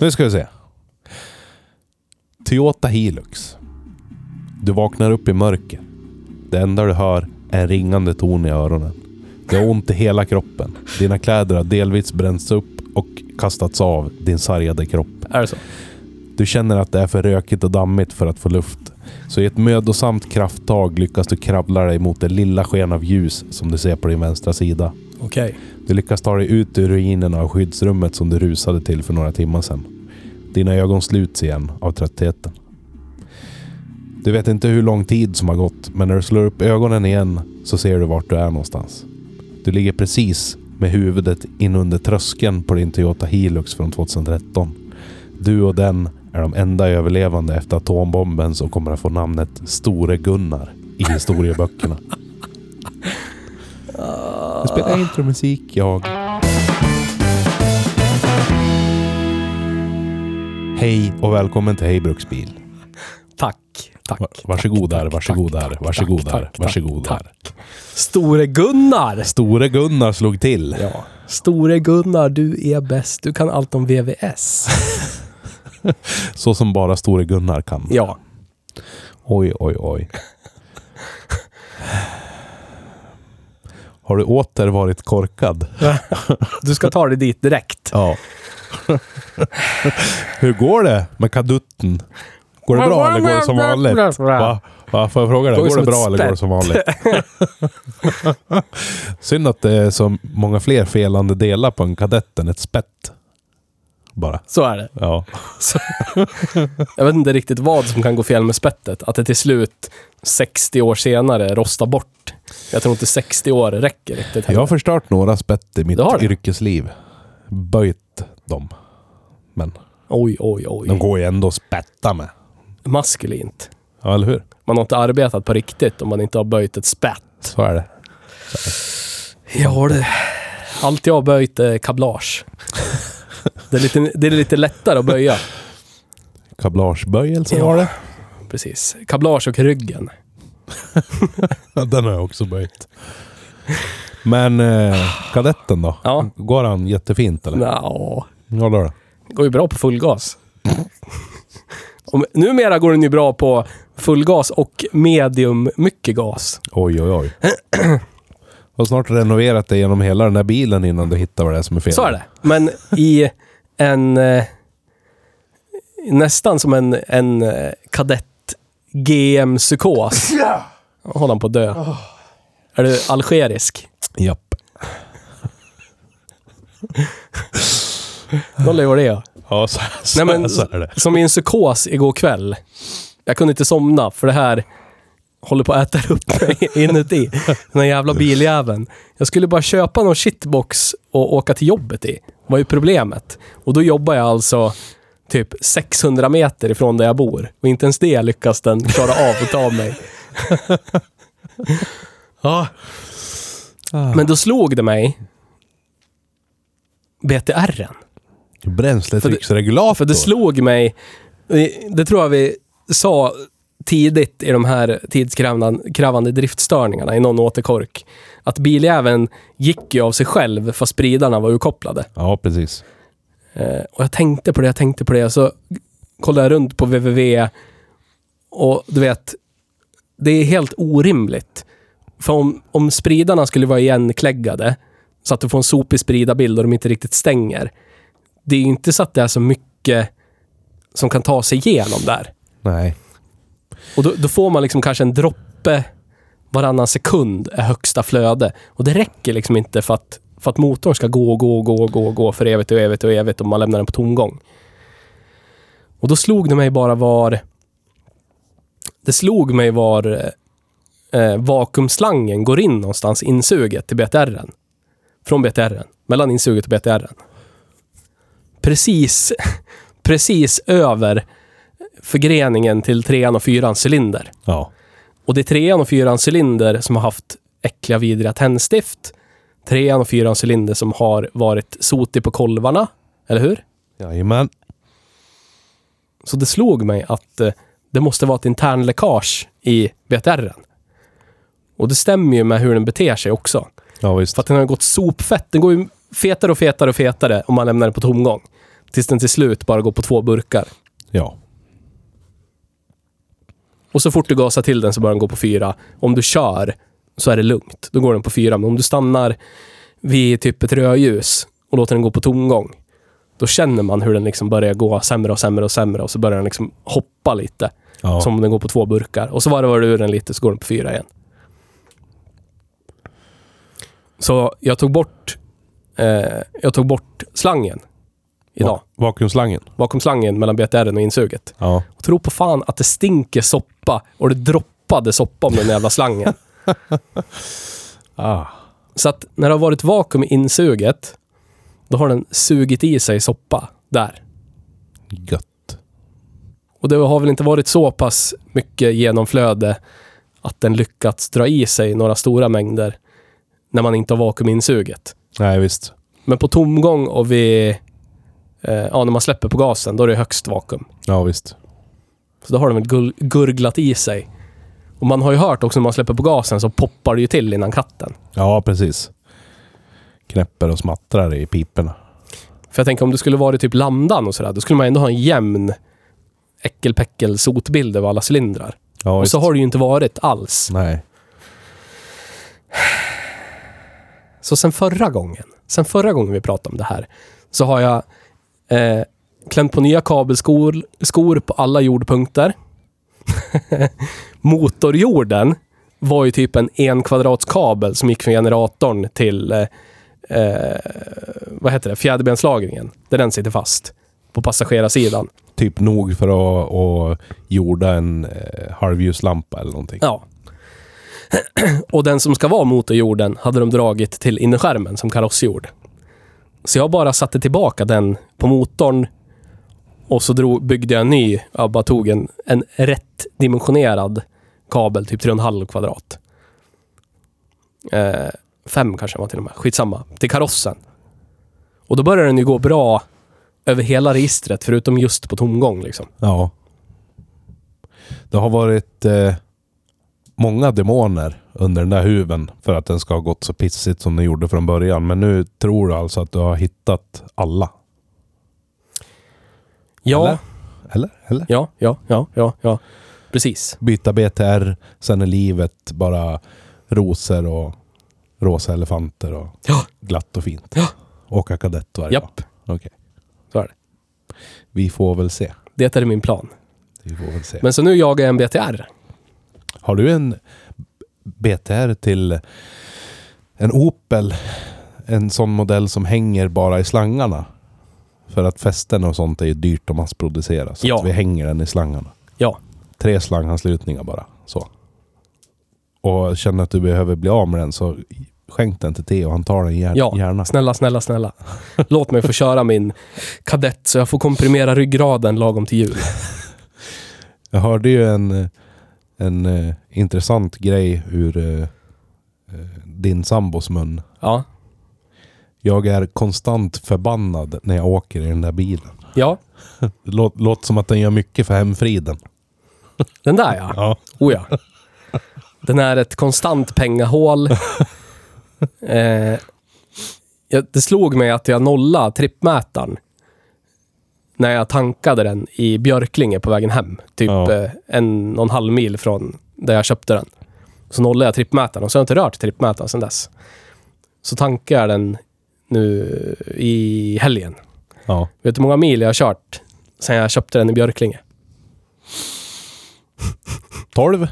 Nu ska vi se. Toyota Hilux. Du vaknar upp i mörker. Det enda du hör är en ringande ton i öronen. Det har ont i hela kroppen. Dina kläder har delvis bränts upp och kastats av din sargade kropp. Är det så? Du känner att det är för rökigt och dammigt för att få luft. Så i ett mödosamt krafttag lyckas du kravla dig mot det lilla sken av ljus som du ser på din vänstra sida. Okej. Du lyckas ta dig ut ur ruinerna av skyddsrummet som du rusade till för några timmar sedan. Dina ögon sluts igen av tröttheten. Du vet inte hur lång tid som har gått, men när du slår upp ögonen igen så ser du vart du är någonstans. Du ligger precis med huvudet in under tröskeln på din Toyota Hilux från 2013. Du och den är de enda överlevande efter atombomben som kommer att få namnet Store Gunnar i historieböckerna. Jag spelar intromusik, jag. Hej och välkommen till Hej Bruksbil. Tack. Tack. Va- varsågod tack, där, varsågod tack, där, tack, varsågod tack, där, tack, varsågod tack, där. tack. Store Gunnar! Store Gunnar slog till. Ja. Store Gunnar, du är bäst. Du kan allt om VVS. Så som bara Store Gunnar kan. Ja. Oj, oj, oj. Har du åter varit korkad? Du ska ta dig dit direkt. Ja. Hur går det med kadutten? Går det bra eller går det som vanligt? Va? Va? Får jag fråga det? Går det bra eller går det som vanligt? Synd att det är så många fler felande delar på en kadett än ett spett. Bara. Så är det. Ja. Så. Jag vet inte riktigt vad som kan gå fel med spettet. Att det till slut, 60 år senare, rostar bort. Jag tror inte 60 år räcker riktigt. Jag har förstört några spett i mitt det? yrkesliv. Böjt dem. Men Oj, oj, oj. de går ju ändå att spätta med. Maskulint. Ja, eller hur? Man har inte arbetat på riktigt om man inte har böjt ett spett. Så är det. Ja, det... Allt jag har böjt är kablage. Det är lite, det är lite lättare att böja. Kablageböjelse Ja. var det. Precis. Kablage och ryggen. Ja, den har jag också böjt. Men eh, kadetten då? Ja. Går han jättefint eller? Nja, Ja, då. går ju bra på fullgas. Numera går den ju bra på fullgas och medium mycket gas. Oj, oj, oj. har snart renoverat dig genom hela den där bilen innan du hittar vad det är som är fel. Så är det. Men i en... Eh, nästan som en, en eh, kadett GM-psykos. Håller han på att dö. Är du algerisk? Japp. Då lever det. Ja, så, så, Nej, men, så är det. Som i en psykos igår kväll. Jag kunde inte somna för det här håller på att äta upp mig inuti. Den här jävla biljäveln. Jag skulle bara köpa någon shitbox och åka till jobbet i. var ju problemet. Och då jobbar jag alltså typ 600 meter ifrån där jag bor. Och inte ens det lyckas den klara av att ta mig. ja. Men då slog det mig BTR'n. Bränsletrycksregulator. För det slog mig, det tror jag vi sa tidigt i de här tidskrävande krävande driftstörningarna i någon återkork. Att biljäveln gick ju av sig själv fast spridarna var urkopplade. Ja, precis. Eh, och jag tänkte på det, jag tänkte på det. Så kollade jag runt på www och du vet, det är helt orimligt. För om, om spridarna skulle vara igenkläggade så att du får en sopig spridarbild och de inte riktigt stänger. Det är ju inte så att det är så mycket som kan ta sig igenom där. Nej. Och då, då får man liksom kanske en droppe varannan sekund är högsta flöde. Och det räcker liksom inte för att, för att motorn ska gå och gå och gå gå gå för evigt och evigt och evigt om man lämnar den på tomgång. Och då slog det mig bara var... Det slog mig var eh, vakuumslangen går in någonstans, insuget till BTR'n. Från BTR'n. Mellan insuget och BTR'n. Precis, precis över förgreningen till trean och fyrans cylinder. Ja. Och det är trean och fyrans cylinder som har haft äckliga, vidriga tändstift. Trean och fyrans cylinder som har varit sotig på kolvarna. Eller hur? Jajamän. Så det slog mig att eh, det måste vara ett internläckage i BTR'n. Och det stämmer ju med hur den beter sig också. Ja, visst. För att den har gått sopfett. Den går ju fetare och fetare och fetare om man lämnar den på tomgång. Tills den till slut bara går på två burkar. Ja. Och så fort du gasar till den så börjar den gå på fyra. Om du kör så är det lugnt. Då går den på fyra. Men om du stannar vid typ ett rödljus och låter den gå på tomgång. Då känner man hur den liksom börjar gå sämre och sämre och sämre och så börjar den liksom hoppa lite. ja. Som om den går på två burkar. Och så varvar du ur den lite så går den på fyra igen. Så jag tog bort eh, jag tog bort slangen idag. Va- Vakuumslangen. Bakom slangen mellan BTR och insuget. Ja. Och tro på fan att det stinker soppa och det droppade soppa om den jävla slangen. Ah. Så att när det har varit vakuum i insuget, då har den sugit i sig soppa där. Gött. Och det har väl inte varit så pass mycket genomflöde att den lyckats dra i sig några stora mängder när man inte har vakuuminsuget. Nej, visst. Men på tomgång och vid, ja, när man släpper på gasen, då är det högst vakuum. Ja, visst. Så då har den väl gurglat i sig. Och man har ju hört också när man släpper på gasen så poppar det ju till innan katten. Ja, precis. Knäpper och smattrar i piporna. För jag tänker om det skulle vara typ landan och sådär, då skulle man ändå ha en jämn äckelpäckel sotbild över alla cylindrar. Ja, och så har det ju inte varit alls. Nej. Så sen förra gången, sen förra gången vi pratade om det här, så har jag eh, klämt på nya kabelskor skor på alla jordpunkter. Motorjorden var ju typ en en kvadrats kabel som gick från generatorn till eh, eh, vad heter det, fjäderbenslagringen. Där den sitter fast på passagerarsidan. Typ nog för att, att jorda en eh, halvljuslampa eller någonting. Ja. Och den som ska vara motorjorden hade de dragit till innerskärmen som karossjord. Så jag bara satte tillbaka den på motorn och så drog, byggde jag en ny. Jag bara tog en, en rätt dimensionerad kabel, typ 3,5 kvadrat. Eh, fem kanske var till och med. Skitsamma. Till karossen. Och då började den ju gå bra över hela registret, förutom just på tomgång. Liksom. Ja. Det har varit eh, många demoner under den där huven för att den ska ha gått så pissigt som den gjorde från början. Men nu tror du alltså att du har hittat alla? Ja, Eller? Eller? Eller? ja, ja, ja, ja, ja. Precis. Byta BTR, sen är livet bara rosor och rosa elefanter och Ja. glatt och fint. Ja. Åka kadett varje Japp, dag. Okej. så är det. Vi får väl se. Det är min plan. Vi får väl se. Men så nu jagar jag en BTR. Har du en BTR till en Opel? En sån modell som hänger bara i slangarna? För att fästen och sånt är ju dyrt att massproducera. Så Ja. att vi hänger den i slangarna. Ja. Tre slanganslutningar bara. Så. Och känner att du behöver bli av med den så skänk den till Theo. Han tar den gär- Ja, gärna. snälla, snälla, snälla. Låt mig få köra min kadett så jag får komprimera ryggraden lagom till jul. Jag hörde ju en, en eh, intressant grej ur eh, eh, din sambos mun. Ja. Jag är konstant förbannad när jag åker i den där bilen. Ja, Det låter, låter som att den gör mycket för hemfriden. den där ja. Ja. Oh ja. Den är ett konstant pengahål. Eh, det slog mig att jag nollade trippmätaren när jag tankade den i Björklinge på vägen hem. Typ Ja. eh, en och en halv mil från där jag köpte den. Så nollade jag trippmätaren och så har jag inte rört trippmätaren sedan dess. Så tankade jag den nu i helgen. Ja. Vet du hur många mil jag har kört sen jag köpte den i Björklinge? 12?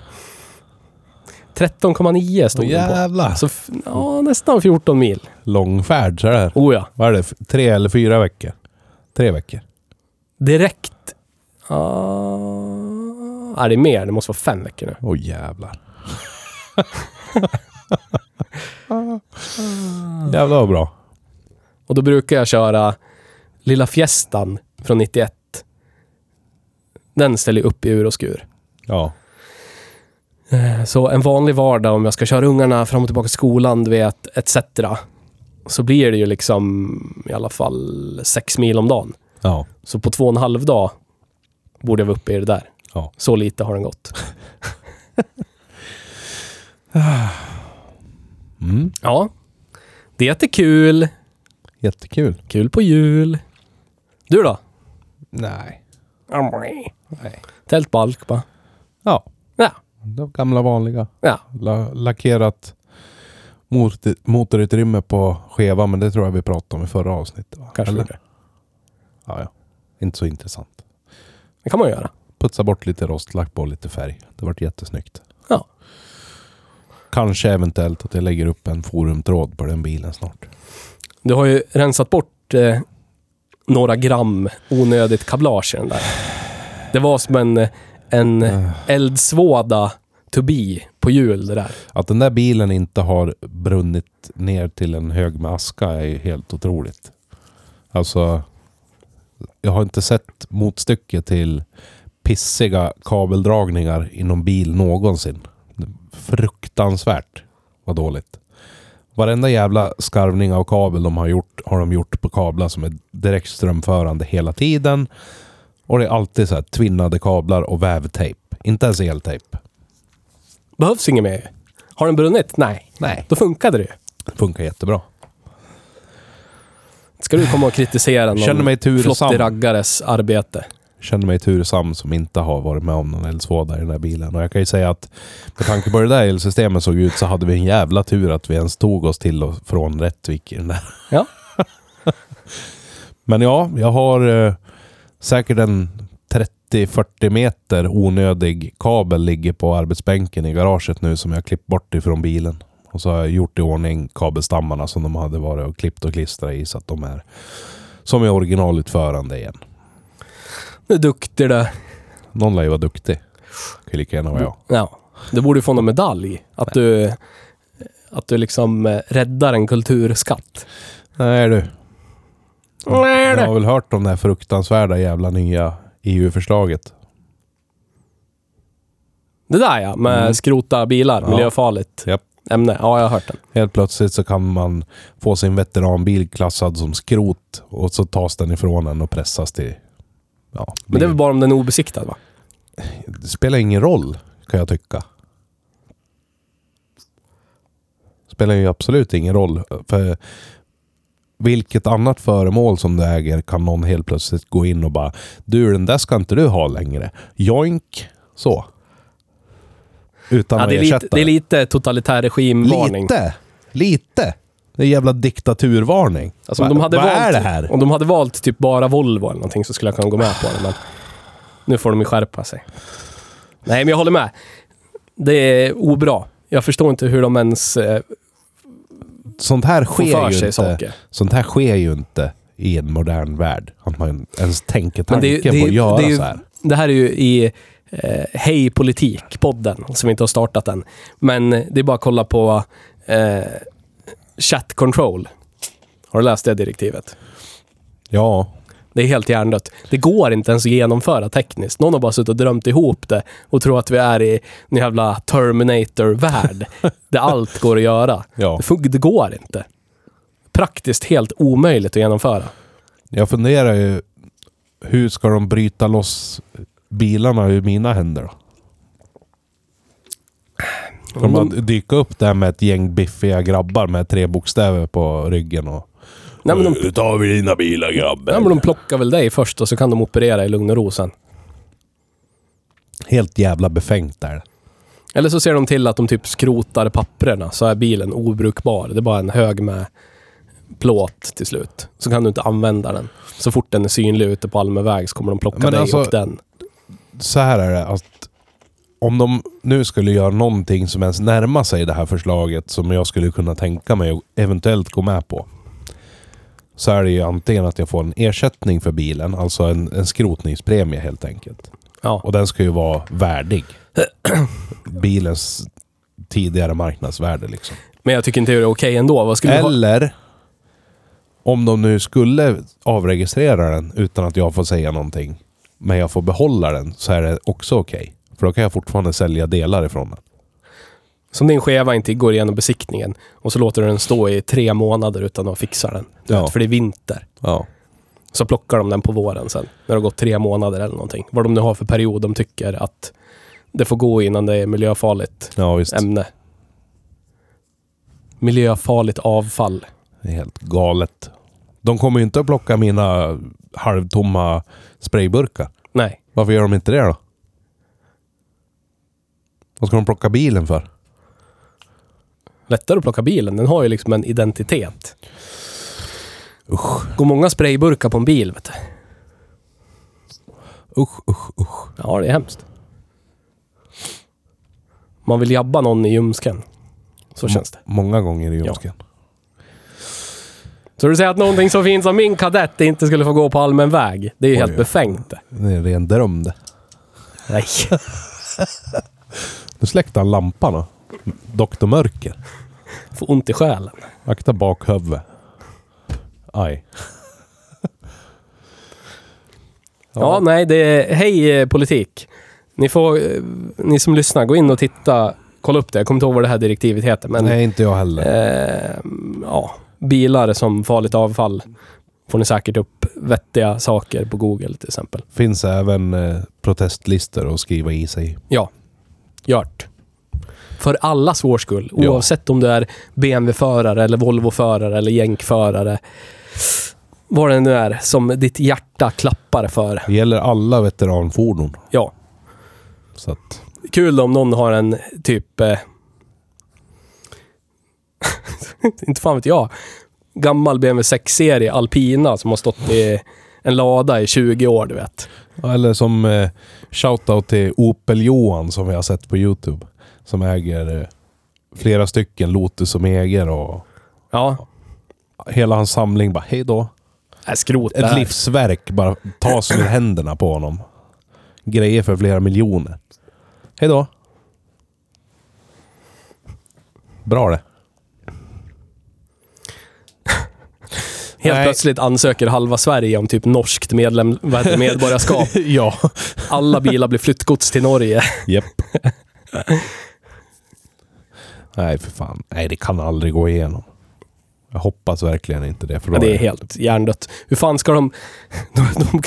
13,9 stod Åh den på. Så ja, nästan 14 mil. Långfärd sådär. Oh ja. Vad är det? Tre eller fyra veckor? Tre veckor? Direkt Ah, är det är mer? Det måste vara fem veckor nu. Åh jävlar. jävlar vad bra. Och då brukar jag köra Lilla Fiestan från 91. Den ställer jag upp i ur och skur. Ja. Eh, Så en vanlig vardag om jag ska köra ungarna fram och tillbaka till skolan, du vet, etc. Så blir det ju liksom i alla fall sex mil om dagen. Ja. Så på två och en halv dag borde jag vara uppe i det där. Ja. Så lite har den gått. Mm. Ja. Det är kul. Jättekul. Kul på jul. Du då? Nej. Nej. Nej. Tält på Alkba. Ja. Ja. De gamla vanliga. Ja. La- lackerat mot- motorutrymme på skeva, men det tror jag vi pratade om i förra avsnittet. Va? Kanske Eller? det. Ja, ja. Inte så intressant. Det kan man göra. Putsa bort lite rost, lagt på lite färg. Det vart jättesnyggt. Ja. Kanske eventuellt att jag lägger upp en forumtråd på den bilen snart. Du har ju rensat bort eh, några gram onödigt kablage i den där. Det var som en, en Eh. eldsvåda to be på hjul det där. Att den där bilen inte har brunnit ner till en hög med aska är ju helt otroligt. Alltså, jag har inte sett motstycke till pissiga kabeldragningar i någon bil någonsin. Fruktansvärt vad dåligt. Varenda jävla skarvning av kabel de har gjort har de gjort på kablar som är direkt strömförande hela tiden. Och det är alltid så här tvinnade kablar och vävtejp. Inte ens eltejp. Behövs inget mer. Har den brunnit? Nej. Nej. Då funkade det ju. Funkar jättebra. Ska du komma och kritisera någon Känner mig tursam. flottig raggares arbete? känner mig tursam som inte har varit med om någon eldsvåda i den här bilen. Och jag kan ju säga att med tanke på hur det där elsystemet såg ut så hade vi en jävla tur att vi ens tog oss till och från Rättvik i den där. Ja. Men ja, jag har eh, säkert en 30-40 meter onödig kabel ligger på arbetsbänken i garaget nu som jag klippt bort ifrån bilen. Och så har jag gjort i ordning kabelstammarna som de hade varit och klippt och klistrat i så att de är som i originalutförande igen. Du är duktig du. Någon lär ju vara duktig. Kan ju lika gärna vara jag. Ja. Du borde ju få någon medalj. Att du, att du liksom eh, räddar en kulturskatt. Nej du. Nej, Jag har du. väl hört om det här fruktansvärda jävla nya EU-förslaget. Det där ja, med Mm. skrota bilar, Ja. miljöfarligt Japp. Ämne. Ja, jag har hört den. Helt plötsligt så kan man få sin veteranbil klassad som skrot och så tas den ifrån en och pressas till... Ja, Men det är väl bara om den är obesiktad va? det spelar ingen roll, kan jag tycka. Spelar ju absolut ingen roll. För vilket annat föremål som du äger kan någon helt plötsligt gå in och bara Du, den där ska inte du ha längre. Joink! Så. Utan Ja, att det, är ersätta lite, det är lite totalitär regimvarning. Lite! Lite! Det är jävla diktaturvarning. Alltså, om de hade vad valt, är det här? Om de hade valt typ bara Volvo eller någonting så skulle jag kunna gå med på det. Men nu får de ju skärpa sig. Nej, men jag håller med. Det är obra. Jag förstår inte hur de ens eh, Sånt här sker ju sig inte. saker. Sånt här sker ju inte i en modern värld. Att man ens tänker det tanken det är- på att göra det så här. Det här är ju i eh, Hej Politik-podden, som vi inte har startat än. Men det är bara att kolla på eh, Chat Control. Har du läst det direktivet? Ja, Det är helt hjärndött. Det går inte ens att genomföra tekniskt. Någon har bara suttit och drömt ihop det och tror att vi är i en jävla Terminator-värld. där allt går att göra. ja. Det, det går inte. Praktiskt helt omöjligt att genomföra. Jag funderar ju. Hur ska de bryta loss bilarna ur mina händer då? Ska de dyka upp där med ett gäng biffiga grabbar med tre bokstäver på ryggen och... Nej, men de, Nu tar vi dina bilar grabben. ja, men de plockar väl dig först och så kan de operera i lugn och ro sen. Helt jävla befängt där. Eller så ser de till att de typ skrotar papperna så är bilen obrukbar. Det är bara en hög med plåt till slut. Så kan du inte använda den. Så fort den är synlig ute på allmän väg så kommer de plocka Men dig alltså- och den. Så här är det att om de nu skulle göra någonting som ens närmar sig det här förslaget som jag skulle kunna tänka mig och eventuellt gå med på. så är det ju antingen att jag får en ersättning för bilen, alltså en, en skrotningspremie helt enkelt. Ja. Och den ska ju vara värdig. Bilens tidigare marknadsvärde liksom. Men jag tycker inte det är okej ändå. Vad skulle ha? Eller om de nu skulle avregistrera den utan att jag får säga någonting, men jag får behålla den, så är det också okej. För då kan jag fortfarande sälja delar ifrån den. Som din skeva inte går igenom besiktningen och så låter du den stå i tre månader utan att fixa den. Du Ja. vet, för det är vinter. Ja. Så plockar de den på våren sen. När det har gått tre månader eller någonting. Vad de nu har för period de tycker att det får gå innan det är miljöfarligt Ja, ämne. Miljöfarligt avfall. Det är helt galet. De kommer ju inte att plocka mina halvtomma sprayburkar. Nej. Varför gör de inte det då? Vad ska de plocka bilen för? Lättare att plocka bilen. Den har ju liksom en identitet. Usch, Går många sprayburkar på en bil, vet du. usch, usch, usch. Ja, det är hemskt. Man vill jabba någon i ljumsken. Så känns det. Många gånger i ljumsken. Så du säger att någonting så fint som min kadett inte skulle få gå på allmän väg? Det är ju Oj, helt ja. befängt det. Är en ren dröm det. Nej. Nu släckte han lampan. Doktor Mörker. Får ont i själen. Akta bakhuvud. Aj. Ja, nej, det är... Hej eh, politik. Ni får... eh, Ni som lyssnar, gå in och titta. Kolla upp det. Jag kommer inte ihåg vad det här direktivet heter, men... Nej, inte jag heller. Eh, ja, bilar som farligt avfall får ni säkert upp vettiga saker på Google till exempel. Finns även eh, protestlistor att skriva i sig. Ja, gjort. För allas vår skull. Ja. Oavsett om du är BMW-förare eller Volvo-förare eller jänkförare. Vad det nu är som ditt hjärta klappar för. Det gäller alla veteranfordon. Ja, Så att, kul om någon har en typ... Eh, inte fan vet jag. Gammal BMW 6-serie Alpina som har stått i en lada i 20 år, du vet. eller som eh, shoutout till Opel-Johan som vi har sett på Youtube. Som äger eh, flera stycken Lotus och Meger och Ja, hela hans samling bara hej då. äh, skrot Ett livsverk bara tas ur händerna på honom. Grejer för flera miljoner. Hej då. Bra det. Helt Nej. plötsligt ansöker halva Sverige om typ norskt medlem, vad heter medborgarskap. ja. Alla bilar blir flyttgods till Norge. Japp. Nej, för fan. Nej, det kan aldrig gå igenom. Jag hoppas verkligen inte det. För då Ja, det är helt hjärndött. Hur fan ska de... de, de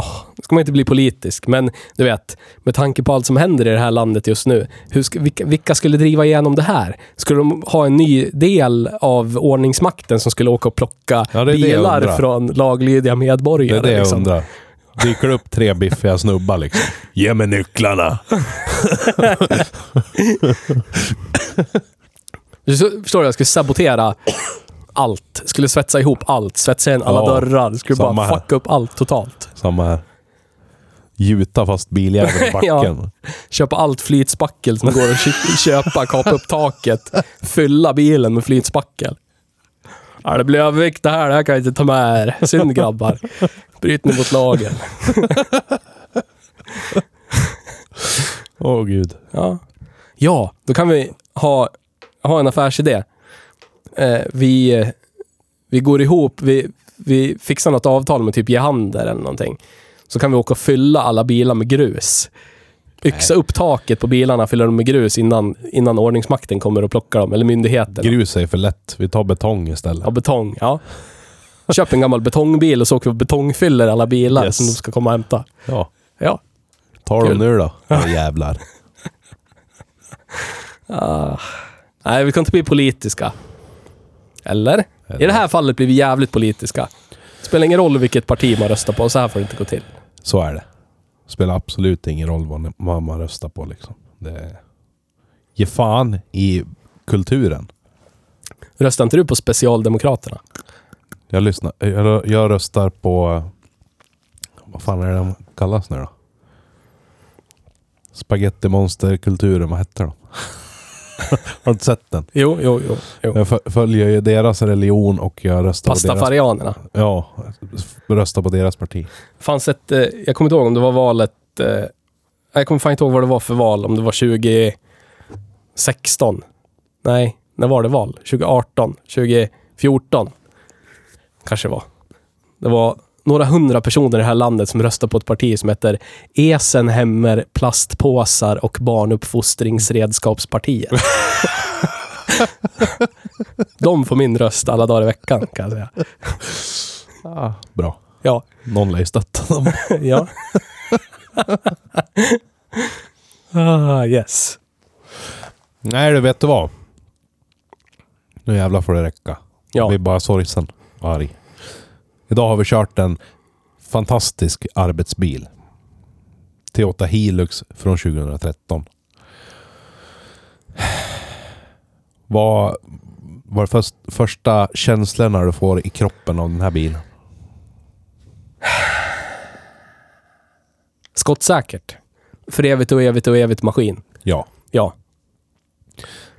åh, nu ska man inte bli politisk, men du vet, med tanke på allt som händer i det här landet just nu. Hur vilka, vilka skulle driva igenom det här? Skulle de ha en ny del av ordningsmakten som skulle åka och plocka Ja, det det bilar från laglydiga Det medborgare? är det jag liksom? undrar. Dyker det upp tre biffiga snubbar liksom. Ge mig nycklarna. Förstår du? Jag skulle sabotera allt. Skulle svetsa ihop allt. Svetsa igen alla Ja, dörrar. Skulle bara här. fucka upp allt totalt. Samma här. Gjuta fast biljäveln i backen. Köpa allt flytspackel som går att kö- köpa, kapa upp taket, fylla bilen med flytspackel. Ja, det blir övervikt det här, det här kan jag inte ta med er. Synd grabbar. Bryt ni mot lagen. Åh gud. Ja. ja, då kan vi ha, ha en affärsidé. Eh, vi, vi går ihop, vi, vi fixar något avtal med typ Gehander eller någonting. Så kan vi åka och fylla alla bilar med grus. Yxa upp taket på bilarna, fylla dem med grus innan, innan ordningsmakten kommer och plockar dem, eller myndigheten. Grus är för lätt. Vi tar betong istället. Ja, betong. Ja. Köp en gammal betongbil och så åker vi och betongfyller alla bilar Yes. som de ska komma och hämta. Ja. Ja. Tar Kul. de nu då? Ja, jävlar. Ah. Nej, vi kan inte bli politiska. Eller? I det här fallet blir vi jävligt politiska. Spelar ingen roll vilket parti man röstar på, så här får det inte gå till. Så är det. Spelar absolut ingen roll vad man röstar på liksom. Det. Ge fan i kulturen. Röstar inte du på Specialdemokraterna? Jag lyssnar. Jag, jag röstar på... Vad fan är det de kallas nu då? Spagettimonsterkulturen, vad hette de? Har du inte sett den? Jo, jo, jo. jo. Jag fö- följer ju deras religion och jag röstar på deras... Pastafarianerna. Ja, röstar på deras parti. fanns ett, eh, jag kommer inte ihåg om det var valet, eh, jag kommer fan inte ihåg vad det var för val, om det var 2016. Nej, när var det val? 2018? 2014? Kanske det var. Det var några hundra personer i det här landet som röstade på ett parti som heter Esenhemmer plastpåsar och barnuppfostringsredskapspartiet. De får min röst alla dagar i veckan, kan jag säga. Ah, bra. Ja, Någon lär ju stötta dem. ja. ah, yes. Nej, du vet du vad? Nu jävlar får det räcka. Jag Ja, blir bara sorgsen och arg. Idag har vi kört en fantastisk arbetsbil. Toyota Hilux från 2013. Vad var först, första känslorna du får i kroppen av den här bilen? skottsäkert. För evigt och evigt och evigt maskin. Ja, Ja,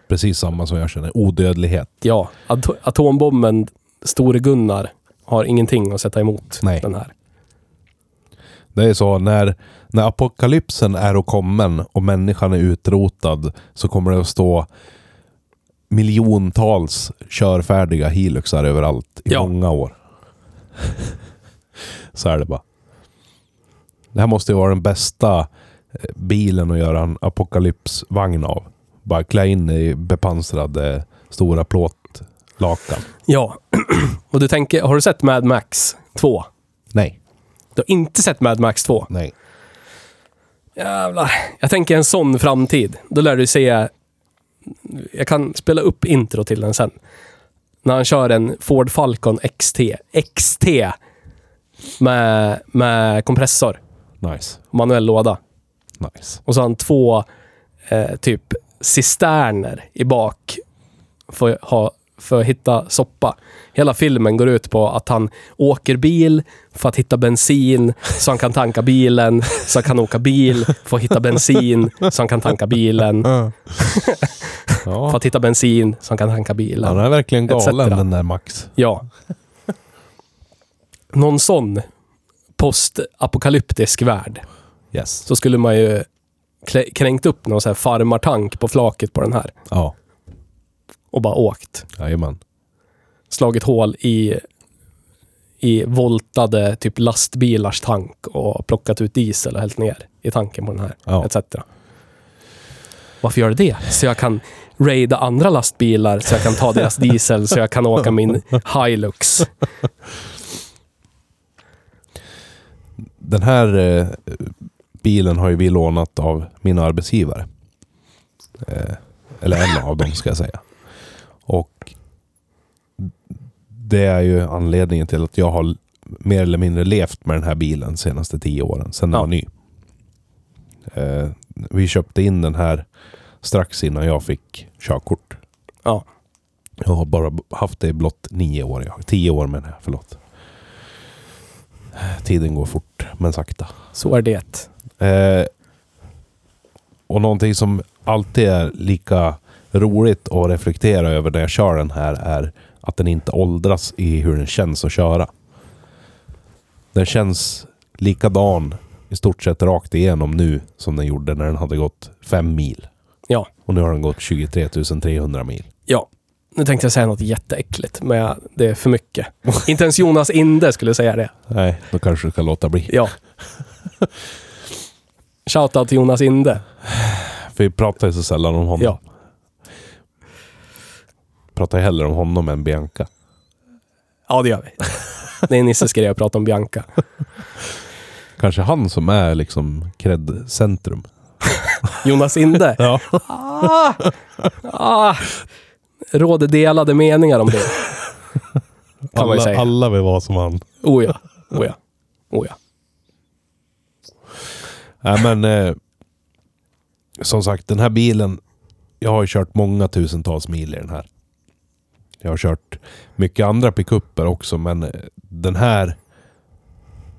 precis samma som jag känner. Odödlighet. ja. At- atombomben Store Gunnar har ingenting att sätta emot Nej. den här. Det är så när, när apokalypsen är och kommen och människan är utrotad så kommer det att stå miljontals körfärdiga Hiluxar överallt i Ja. många år. så är det bara. Det här måste ju vara den bästa eh, bilen att göra en apokalypsvagn av. Bara klä in i bepansrade stora plåtlakan. Ja. och du tänker, har du sett Mad Max 2? Nej, Du har inte sett Mad Max 2? nej. Jävlar. Jag tänker en sån framtid. Då lär du se... Jag kan spela upp intro till den sen. När han kör en Ford Falcon XT. XT! Med, med kompressor. Nice. Manuell låda. Nice. Och så har han två eh, typ cisterner i bak. För, ha, för att hitta soppa. Hela filmen går ut på att han åker bil för att hitta bensin så han kan tanka bilen. Så han kan åka bil för att hitta bensin så han kan tanka bilen. För Ja, att hitta bensin så han kan tanka bilen. han är verkligen galen den där Max. Ja. Någon sån postapokalyptisk värld. Yes. Så skulle man ju kränkt upp någon sån här farmartank på flaket på den här. Ja, Och bara åkt. jajamän. Slagit hål i, i voltade typ lastbilars tank och plockat ut diesel och hällt ner i tanken på den här. Ja. Etc. Varför gör det det? Så jag kan raida andra lastbilar, så jag kan ta deras diesel, så jag kan åka min Hilux. Den här eh, bilen har ju vi lånat av min arbetsgivare. Eh, eller en av dem ska jag säga. Och det är ju anledningen till att jag har mer eller mindre levt med den här bilen de senaste tio åren, sedan den Ja. var ny. Eh, vi köpte in den här strax innan jag fick körkort. Ja. Jag har bara haft det i blott nio år. Jag. Tio år menar jag, förlåt. Tiden går fort, men sakta. Så är det. Eh, och någonting som alltid är lika roligt att reflektera över när jag kör den här är att den inte åldras i hur den känns att köra. Den känns likadan i stort sett rakt igenom nu som den gjorde när den hade gått fem mil. Ja. Och nu har den gått 23 300 mil. Ja. Nu tänkte jag säga något jätteäckligt, men det är för mycket. Inte ens Jonas Inde skulle säga det. Nej, då kanske du ska låta bli. Ja. Shoutout till Jonas Inde. För vi pratar ju så sällan om honom. Ja. Pratar hellre om honom än Bianca. Ja, det gör vi. Det är Nisses grej att prata om Bianca. Kanske han som är liksom cred-centrum. Jonas Inde. Ja. Ah, ah, råder delade meningar om det. Kan Alla, säga. alla vill vara som han. Oh ja. Oh ja. Oh ja. Nej men... Eh, som sagt, den här bilen. Jag har ju kört många tusentals mil i den här. Jag har kört mycket andra pickuper också, men eh, den här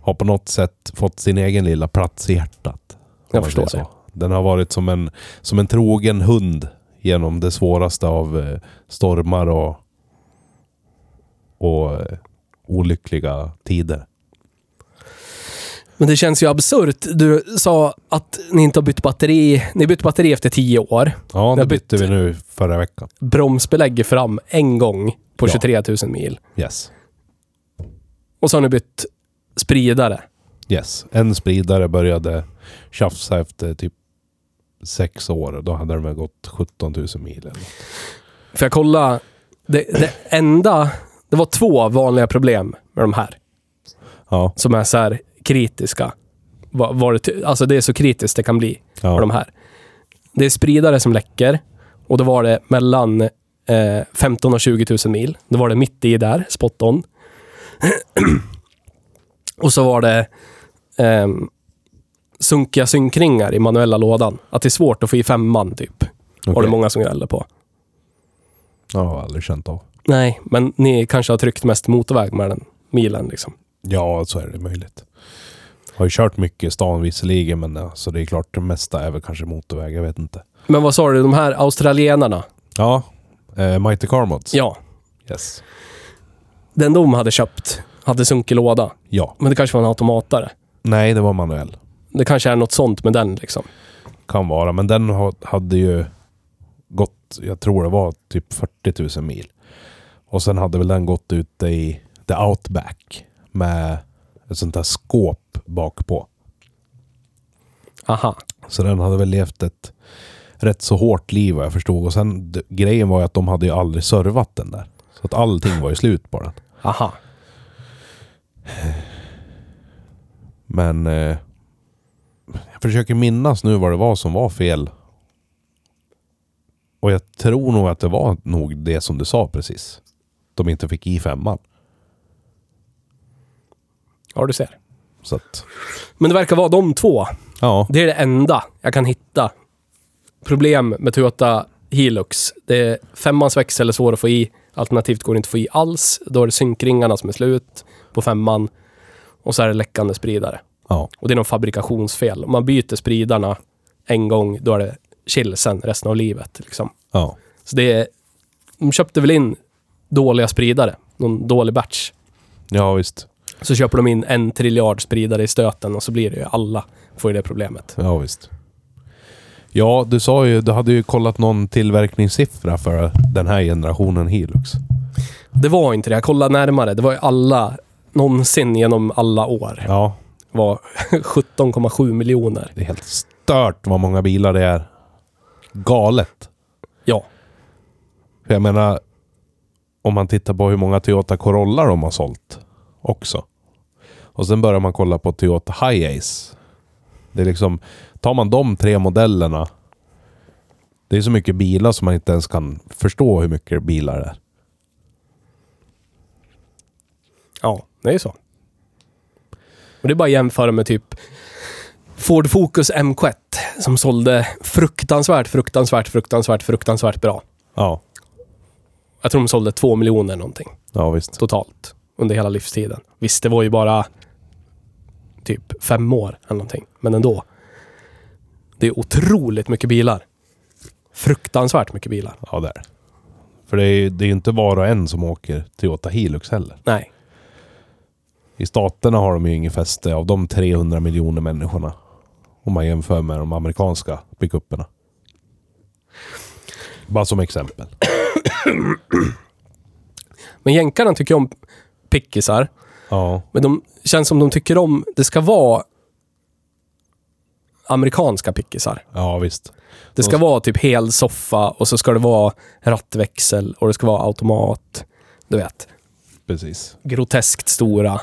har på något sätt fått sin egen lilla plats i hjärtat. Jag förstår så. Den har varit som en, som en trogen hund genom det svåraste av eh, stormar och, och eh, olyckliga tider. Men det känns ju absurt. Du sa att ni inte har bytt batteri. Ni bytte batteri efter tio år. Ja, det bytte bytt- vi nu förra veckan. Bromsbelägg fram en gång på Ja. 23 000 mil. Yes. Och så har ni bytt spridare. Yes. En spridare började tjafsa efter typ sex år. Då hade de väl gått 17 000 mil. Eller något. För jag kollade. Det, det enda... Det var två vanliga problem med de här. Ja, Som är så här kritiska. Var, var det, alltså det är så kritiskt det kan bli. ja. Med de här. Det är spridare som läcker. Och då var det mellan eh, 15 och 20 000 mil. Då var det mitt i där, spot on. och så var det ehm, sunkiga synkringar i manuella lådan. Att det är svårt att få i femman typ. Var Okej. det många som gnällde på. Ja, jag har aldrig känt av. Nej, men ni kanske har tryckt mest motorväg med den milen liksom. Ja, så är det möjligt. Har ju kört mycket i stan visserligen, men alltså, det är klart det mesta är väl kanske motorväg. Jag vet inte. Men vad sa du, de här australienarna? Ja, eh, Mighty Car Mods. Ja, Yes. den de hade köpt hade sunkig låda. Ja. Men det kanske var en automatare. Nej, det var manuell. Det kanske är något sånt med den liksom. Kan vara, men den ha- hade ju gått, jag tror det var typ 40 000 mil. Och sen hade väl den gått ute i the outback med ett sånt där skåp bak på. Aha. Så den hade väl levt ett rätt så hårt liv vad jag förstod. Och sen grejen var ju att de hade ju aldrig servat den där. Så att allting var ju slut på den. Aha. Men eh, jag försöker minnas nu vad det var som var fel. Och jag tror nog att det var nog det som du sa precis. De inte fick i femman. Ja, du ser. Så att, Men det verkar vara de två. ja. Det är det enda jag kan hitta. Problem med Toyota Hilux. Det är femmans växel är svår att få i. Alternativt går det inte att få i alls. Då är det synkringarna som är slut på femman. Och så är det läckande spridare. Ja. Och det är någon fabrikationsfel. Om man byter spridarna en gång, då är det chill sen resten av livet. Liksom. Ja. Så det är... De köpte väl in dåliga spridare. Någon dålig batch. Ja, visst. Så köper de in en triljard spridare i stöten och så blir det ju alla får ju det problemet. Ja, visst. Ja, du sa ju, du hade ju kollat någon tillverkningssiffra för den här generationen Hilux. Det var inte det. Jag kollade närmare. Det var ju alla, någonsin genom alla år, Ja, var 17,7 miljoner. det är helt stört vad många bilar det är. Galet. Ja. För jag menar, om man tittar på hur många Toyota Corolla de har sålt också. Och sen börjar man kolla på Toyota Hiace. Det är liksom, tar man de tre modellerna. Det är så mycket bilar som man inte ens kan förstå hur mycket bilar det är. Ja, det är så. Och det är bara att jämföra med typ Ford Focus MK1 som sålde fruktansvärt, fruktansvärt, fruktansvärt, fruktansvärt bra. Ja, Jag tror de sålde två miljoner någonting ja visst. totalt under hela livstiden. Visst, det var ju bara typ fem år eller någonting, men ändå. Det är otroligt mycket bilar. Fruktansvärt mycket bilar. Ja, det är. För det är ju det är inte var och en som åker Toyota Hilux heller. Nej. I staterna har de ju ingen fäste av de 300 miljoner människorna. Om man jämför med de amerikanska pickuperna. Bara som exempel. Men jänkarna tycker om pickisar. Ja, Men de känns som de tycker om... Det ska vara amerikanska pickisar. ja visst. Det ska vara typ hel soffa och så ska det vara rattväxel och det ska vara automat. Du vet, Precis. groteskt stora.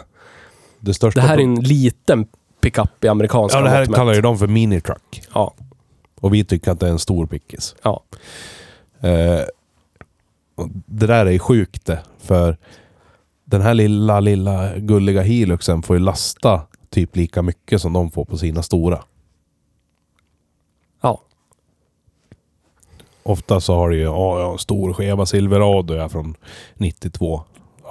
Det största Det här är en liten pickup i amerikanska Ja, det här kallar ju de för minitruck. Ja, Och vi tycker att det är en stor pickis. ja. Eh, det där är ju sjukt det. För den här lilla, lilla gulliga Hiluxen får ju lasta typ lika mycket som de får på sina stora. Ja. Ofta så har du ju ja, ja, en stor skeva Silverado ja, från 92.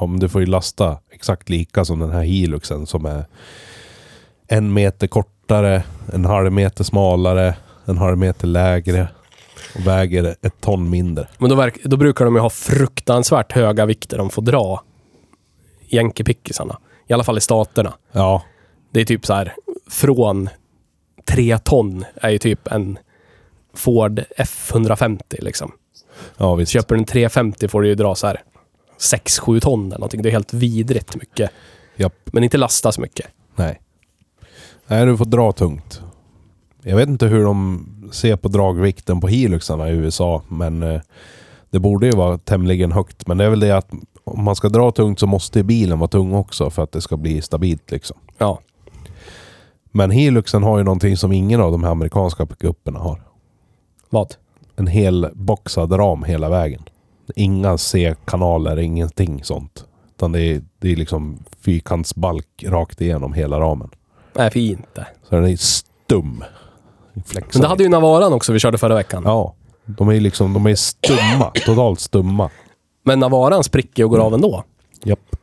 Ja, men du får ju lasta exakt lika som den här Hiluxen som är en meter kortare, en halv meter smalare, en halv meter lägre. Och väger ett ton mindre. Men då, verk, då brukar de ju ha fruktansvärt höga vikter de får dra. Jänkepickisarna. I alla fall i staterna. Ja, Det är typ så här från 3 ton är ju typ en Ford F150 liksom. ja visst. Köper du en 350 får du ju dra så här 6-7 ton eller någonting. Det är helt vidrigt mycket. Japp. Men inte lasta så mycket. Nej. Nej, du får dra tungt. Jag vet inte hur de ser på dragvikten på Hiluxarna i USA, men eh, det borde ju vara tämligen högt. Men det är väl det att om man ska dra tungt så måste bilen vara tung också för att det ska bli stabilt liksom. Ja. Men Hiluxen har ju någonting som ingen av de här amerikanska pickuperna har. Vad? En hel boxad ram hela vägen. Inga C-kanaler, ingenting sånt. Utan det är, det är liksom fyrkantsbalk rakt igenom hela ramen. Nej, fint det. Så den är stum. Flexar Men det hade ju Navaran också vi körde förra veckan. Ja. De är liksom, de är stumma. totalt stumma. Men Navaran spricker och går av ändå. Japp.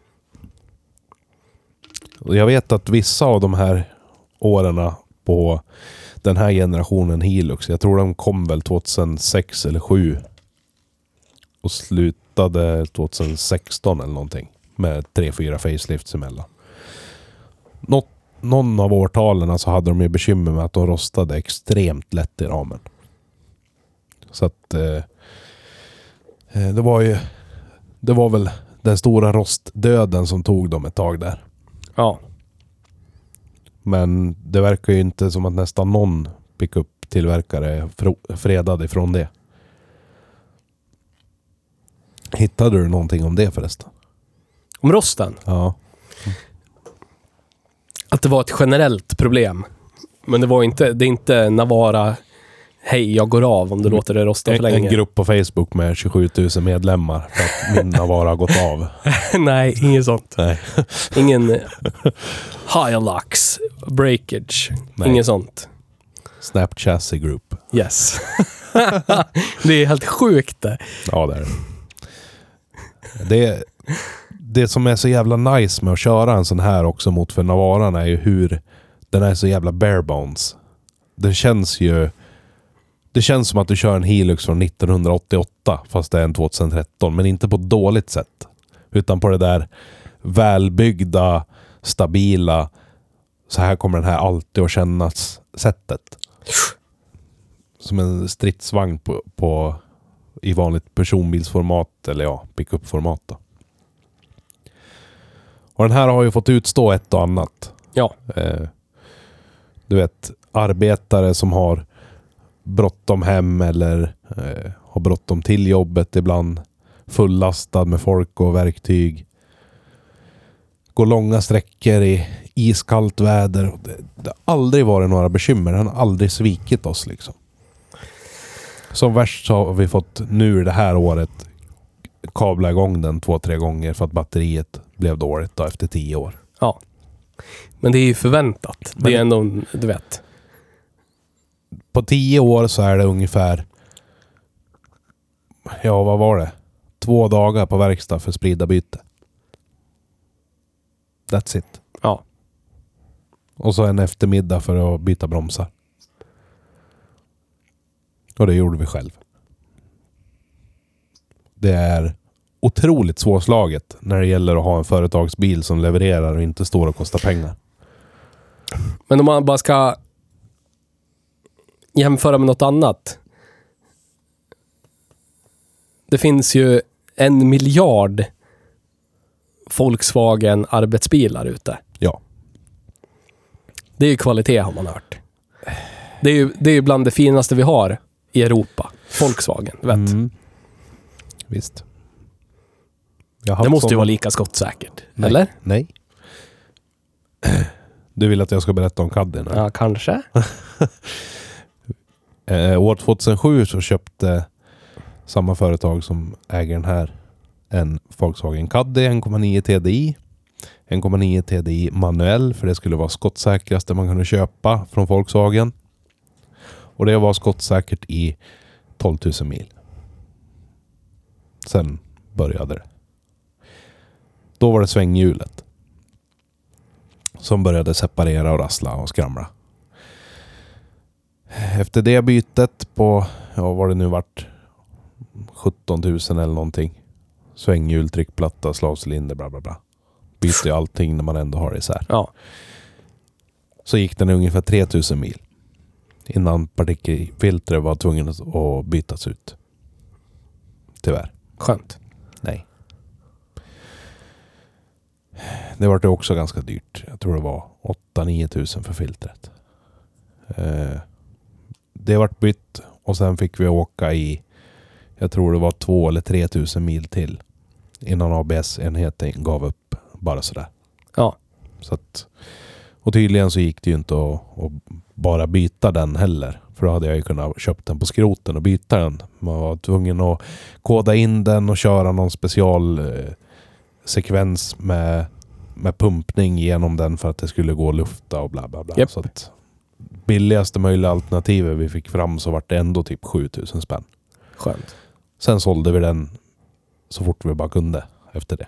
Och Jag vet att vissa av de här åren på den här generationen Hilux, jag tror de kom väl 2006 eller 2007 och slutade 2016 eller någonting. Med tre, fyra facelifts emellan. Något, någon av årtalen så hade de ju bekymmer med att de rostade extremt lätt i ramen. Så att eh, eh, det var ju det var väl den stora rostdöden som tog dem ett tag där. Ja. Men det verkar ju inte som att nästan någon pickup-tillverkare är fredad ifrån det. Hittade du någonting om det förresten? Om rosten. Ja. Att det var ett generellt problem. Men det var inte, det är inte Navara, hej jag går av om du låter det rosta för En, en länge. grupp på Facebook med 27 000 medlemmar för att min Navara har gått av. Nej, inget sånt. Nej. Ingen Hilux, breakage, Nej. inget sånt. Snap Chassis Group. Yes. det är helt sjukt det. Ja, det är det. det. Det som är så jävla nice med att köra en sån här också mot för Navaran är ju hur den är så jävla bare bones. Den känns ju... Det känns som att du kör en Hilux från 1988 fast det är en 2013. Men inte på ett dåligt sätt. Utan på det där välbyggda, stabila, så här kommer den här alltid att kännas sättet. Som en stridsvagn på, på i vanligt personbilsformat, eller ja, pickupformat då. Och den här har ju fått utstå ett och annat. Ja. Eh, du vet, arbetare som har bråttom hem eller eh, har bråttom till jobbet ibland. Fullastad med folk och verktyg. Går långa sträckor i iskallt väder. Det, det har aldrig varit några bekymmer. Den har aldrig svikit oss liksom. Som värst så har vi fått nu det här året kabla igång den två, tre gånger för att batteriet blev dåligt då efter tio år. ja. Men det är ju förväntat. Det Men- är ändå, du vet. På tio år så är det ungefär... Ja, vad var det? Två dagar på verkstad för sprida byte. That's it. Ja. Och så en eftermiddag för att byta bromsar. Och det gjorde vi själv. Det är otroligt svårslaget när det gäller att ha en företagsbil som levererar och inte står och kostar pengar. Men om man bara ska jämföra med något annat. Det finns ju en miljard Volkswagen arbetsbilar ute. Ja. Det är ju kvalitet har man hört. Det är ju, det är ju bland det finaste vi har i Europa. Volkswagen, vet. Mm. Visst. Det måste ju vara lika skottsäkert. Nej. Eller? Nej. Du vill att jag ska berätta om Caddien? Ja, kanske. Eh, år 2007 så köpte samma företag som äger den här en Volkswagen Caddy 1,9 TDI. 1,9 TDI manuell för det skulle vara skottsäkraste man kunde köpa från Volkswagen. Och det var skottsäkert i 12 000 mil. Sen började det. Då var det svänghjulet. Som började separera och rassla och skramla. Efter det bytet på ja vad det nu vart, 17 000 eller någonting. Svänghjul, tryckplatta, slavcylinder, bla bla bla. Byter ju allting när man ändå har det isär. Ja. Så gick den ungefär 3000 mil. Innan partikelfiltret var tvungen att bytas ut. Tyvärr. Skönt. Nej. Det var det också ganska dyrt. Jag tror det var 8-9 tusen för filtret. Eh, det vart bytt och sen fick vi åka i, jag tror det var 2 eller 3 tusen mil till. Innan ABS-enheten gav upp bara sådär. Ja. Så att, och tydligen så gick det ju inte att, att bara byta den heller. För då hade jag ju kunnat köpt den på skroten och byta den. Man var tvungen att koda in den och köra någon specialsekvens med, med pumpning genom den för att det skulle gå att lufta och bla bla bla. Japp. Så att billigaste möjliga alternativet vi fick fram så vart det ändå typ 7000 spänn. Skönt. Sen sålde vi den så fort vi bara kunde efter det.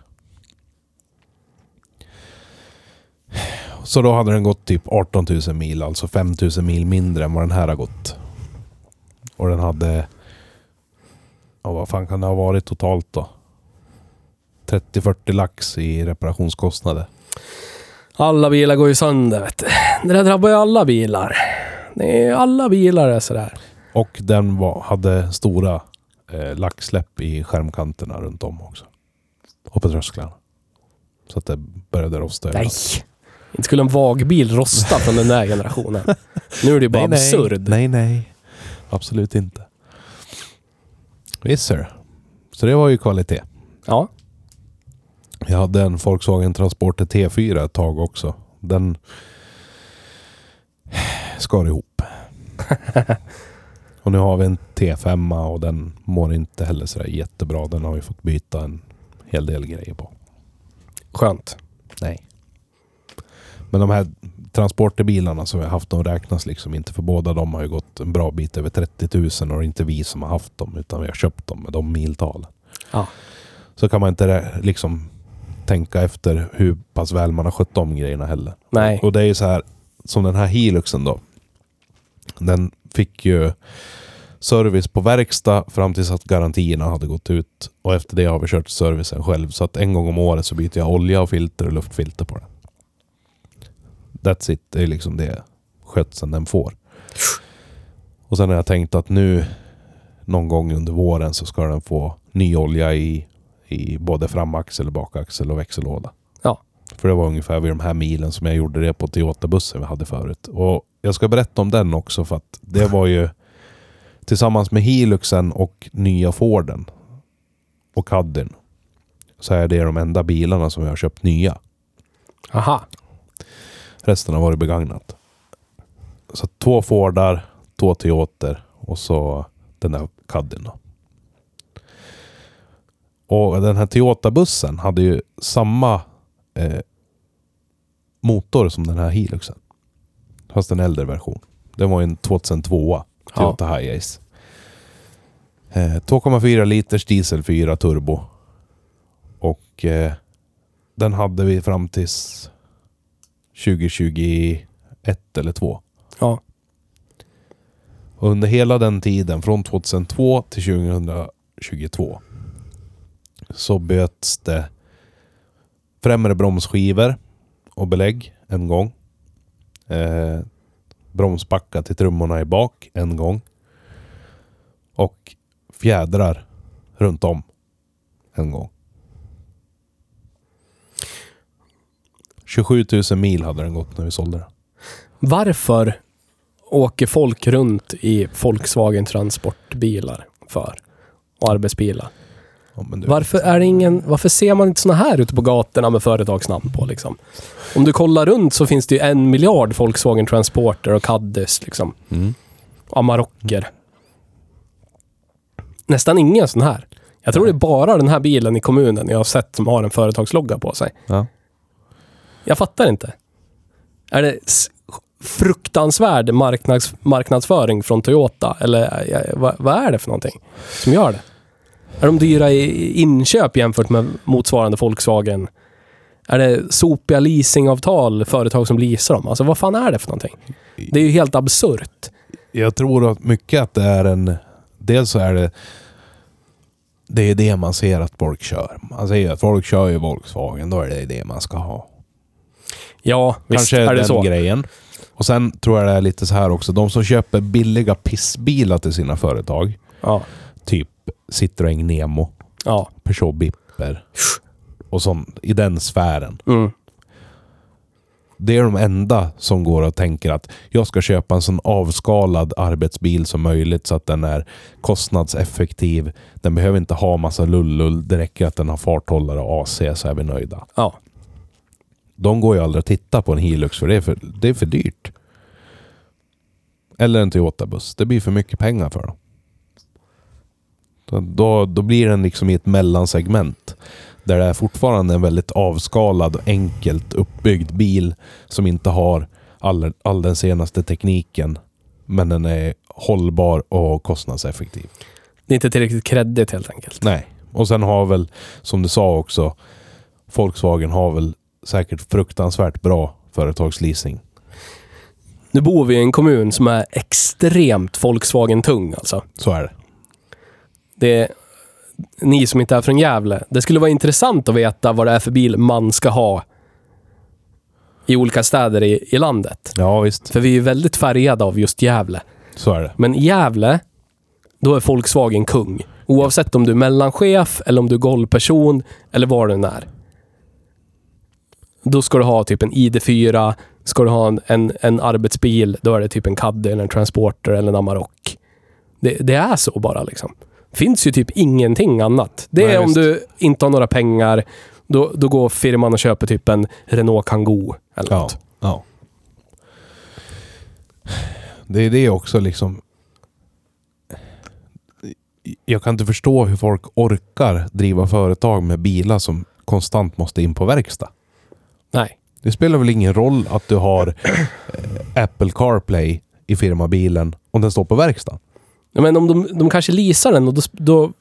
Så då hade den gått typ 18 000 mil, alltså 5 000 mil mindre än vad den här har gått. Och den hade... Ja, vad fan kan det ha varit totalt då? 30-40 lax i reparationskostnader. Alla bilar går ju sönder vet du. Det där drabbar ju alla bilar. Det är alla bilar är sådär. Och den var, hade stora eh, lacksläpp i skärmkanterna runt om också. Och på trösklarna. Så att det började rosta Nej! Inte skulle en vagbil rosta från den där generationen. Nu är det ju bara absurd. Nej, nej. Absolut inte. Visst sir. Så det var ju kvalitet. Ja. Jag hade en Volkswagen Transporter T4 ett tag också. Den skar ihop. och nu har vi en T5 och den mår inte heller sådär jättebra. Den har vi fått byta en hel del grejer på. Skönt. Nej. Men de här transporterbilarna som vi har haft, de räknas liksom inte. För båda de har ju gått en bra bit över 30 000 och det är inte vi som har haft dem utan vi har köpt dem med de miltalen. Ja. Så kan man inte liksom tänka efter hur pass väl man har skött om grejerna heller. Nej. Och det är ju så här, som den här Hiluxen då. Den fick ju service på verkstad fram tills att garantierna hade gått ut. Och efter det har vi kört servicen själv. Så att en gång om året så byter jag olja och filter och luftfilter på den. That's it. Det är liksom det skötseln den får. Och sen har jag tänkt att nu någon gång under våren så ska den få ny olja i, i både framaxel, bakaxel och växellåda. För det var ungefär vid de här milen som jag gjorde det på Toyota-bussen vi hade förut. Och jag ska berätta om den också för att det var ju tillsammans med Hiluxen och nya Forden och Caddyn så är det de enda bilarna som jag har köpt nya. Aha. Resten har varit begagnat. Så två Fordar, två Toyoter och så den där Caddyn. Och den här Toyota-bussen hade ju samma eh, motor som den här Hiluxen. Fast en äldre version. Den var en 2002 Toyota Hiace. Eh, 2,4 liters diesel 4 turbo. Och eh, den hade vi fram tills 2021 eller 2. Ja. Och under hela den tiden, från 2002 till 2022, så böts det främre bromsskivor och belägg en gång. Eh, bromsbacka till trummorna i bak en gång. Och fjädrar runt om en gång. 27 000 mil hade den gått när vi sålde den. Varför åker folk runt i Volkswagen transportbilar för? Och arbetsbilar. Varför, är ingen, varför ser man inte såna här ute på gatorna med företagsnamn på? Liksom? Om du kollar runt så finns det ju en miljard Volkswagen Transporter och Caddys. Liksom. Mm. Amarocker. Nästan ingen sån här. Jag tror det är bara den här bilen i kommunen jag har sett som har en företagslogga på sig. Ja. Jag fattar inte. Är det fruktansvärd marknads, marknadsföring från Toyota? Eller vad, vad är det för någonting som gör det? Är de dyra i inköp jämfört med motsvarande Volkswagen? Är det sopiga leasingavtal, företag som leasar dem? Alltså vad fan är det för någonting? Det är ju helt absurt. Jag tror att mycket att det är en dels så är det det är det man ser att folk kör. Man ser att folk kör ju Volkswagen, då är det det man ska ha. Ja, visst Kanske är det den så. grejen. Och sen tror jag det är lite så här också. De som köper billiga pissbilar till sina företag. Ja. Typ Citroën Nemo, Ja. Peugeot Bipper och sånt i den sfären. Mm. Det är de enda som går och tänker att jag ska köpa en sån avskalad arbetsbil som möjligt så att den är kostnadseffektiv. Den behöver inte ha massa lullull. Det räcker att den har farthållare och AC så är vi nöjda. Ja. De går ju aldrig att titta på en Hilux för det är för, det är för dyrt. Eller en Toyota-buss. Det blir för mycket pengar för dem. Då, då blir den liksom i ett mellansegment. Där det är fortfarande en väldigt avskalad och enkelt uppbyggd bil som inte har all, all den senaste tekniken. Men den är hållbar och kostnadseffektiv. Det är inte tillräckligt kreddigt helt enkelt. Nej. Och sen har väl, som du sa också, Volkswagen har väl säkert fruktansvärt bra företagsleasing. Nu bor vi i en kommun som är extremt Volkswagen-tung alltså. Så är det. Det är, ni som inte är från Gävle, det skulle vara intressant att veta vad det är för bil man ska ha i olika städer i, i landet. Ja, visst. För vi är ju väldigt färgade av just Gävle. Så är det. Men i Gävle, då är Volkswagen kung. Oavsett om du är mellanchef eller om du är golvperson eller vad du än är. Då ska du ha typ en ID4, ska du ha en, en, en arbetsbil, då är det typ en Caddy eller en Transporter eller en Amarok. Det, det är så bara liksom. Finns ju typ ingenting annat. Det är Nej, om du inte har några pengar, då, då går firman och köper typ en Renault Kangoo eller Ja. något. ja. Det är det också liksom. Jag kan inte förstå hur folk orkar driva företag med bilar som konstant måste in på verkstad. Nej. Det spelar väl ingen roll att du har eh, Apple CarPlay i firmabilen om den står på verkstaden. Men om de, de kanske leasar den och då... då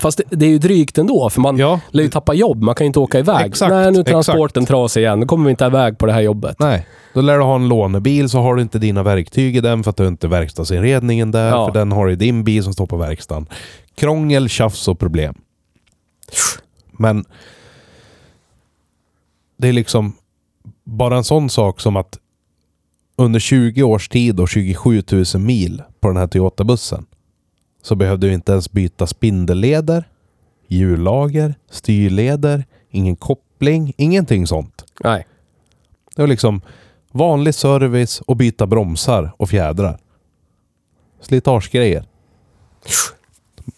fast det, det är ju drygt ändå, för man Ja, lär ju tappa jobb. Man kan ju inte åka iväg. Exakt, Nej, nu är exakt. transporten trasig igen. Nu kommer vi inte iväg på det här jobbet. Nej, då lär du ha en lånebil så har du inte dina verktyg i den för att du inte verkstadsinredningen där. Ja. För den har du i din bil som står på verkstaden. Krångel, tjafs och problem. Men det är liksom bara en sån sak som att under 20 års tid och 27 000 mil på den här Toyota-bussen så behövde vi inte ens byta spindelleder, hjullager, styrleder, ingen koppling, ingenting sånt. Nej. Det var liksom vanlig service och byta bromsar och fjädrar. Slitagegrejer.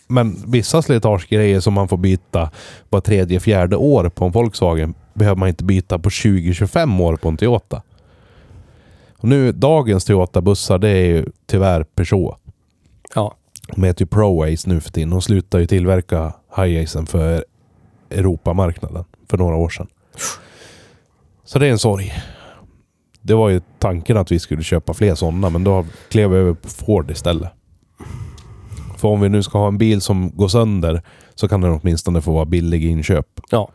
Men vissa slitagegrejer som man får byta var tredje, fjärde år på en Volkswagen behöver man inte byta på 20-25 år på en Toyota. Och nu, dagens Toyota-bussar, det är ju tyvärr Peugeot. Ja. De heter ju ProAce nu för tiden. De slutar ju tillverka Hiacen för Europamarknaden för några år sedan. Så det är en sorg. Det var ju tanken att vi skulle köpa fler sådana, men då klev vi över på Ford istället. För om vi nu ska ha en bil som går sönder så kan den åtminstone få vara billig i inköp. Ja.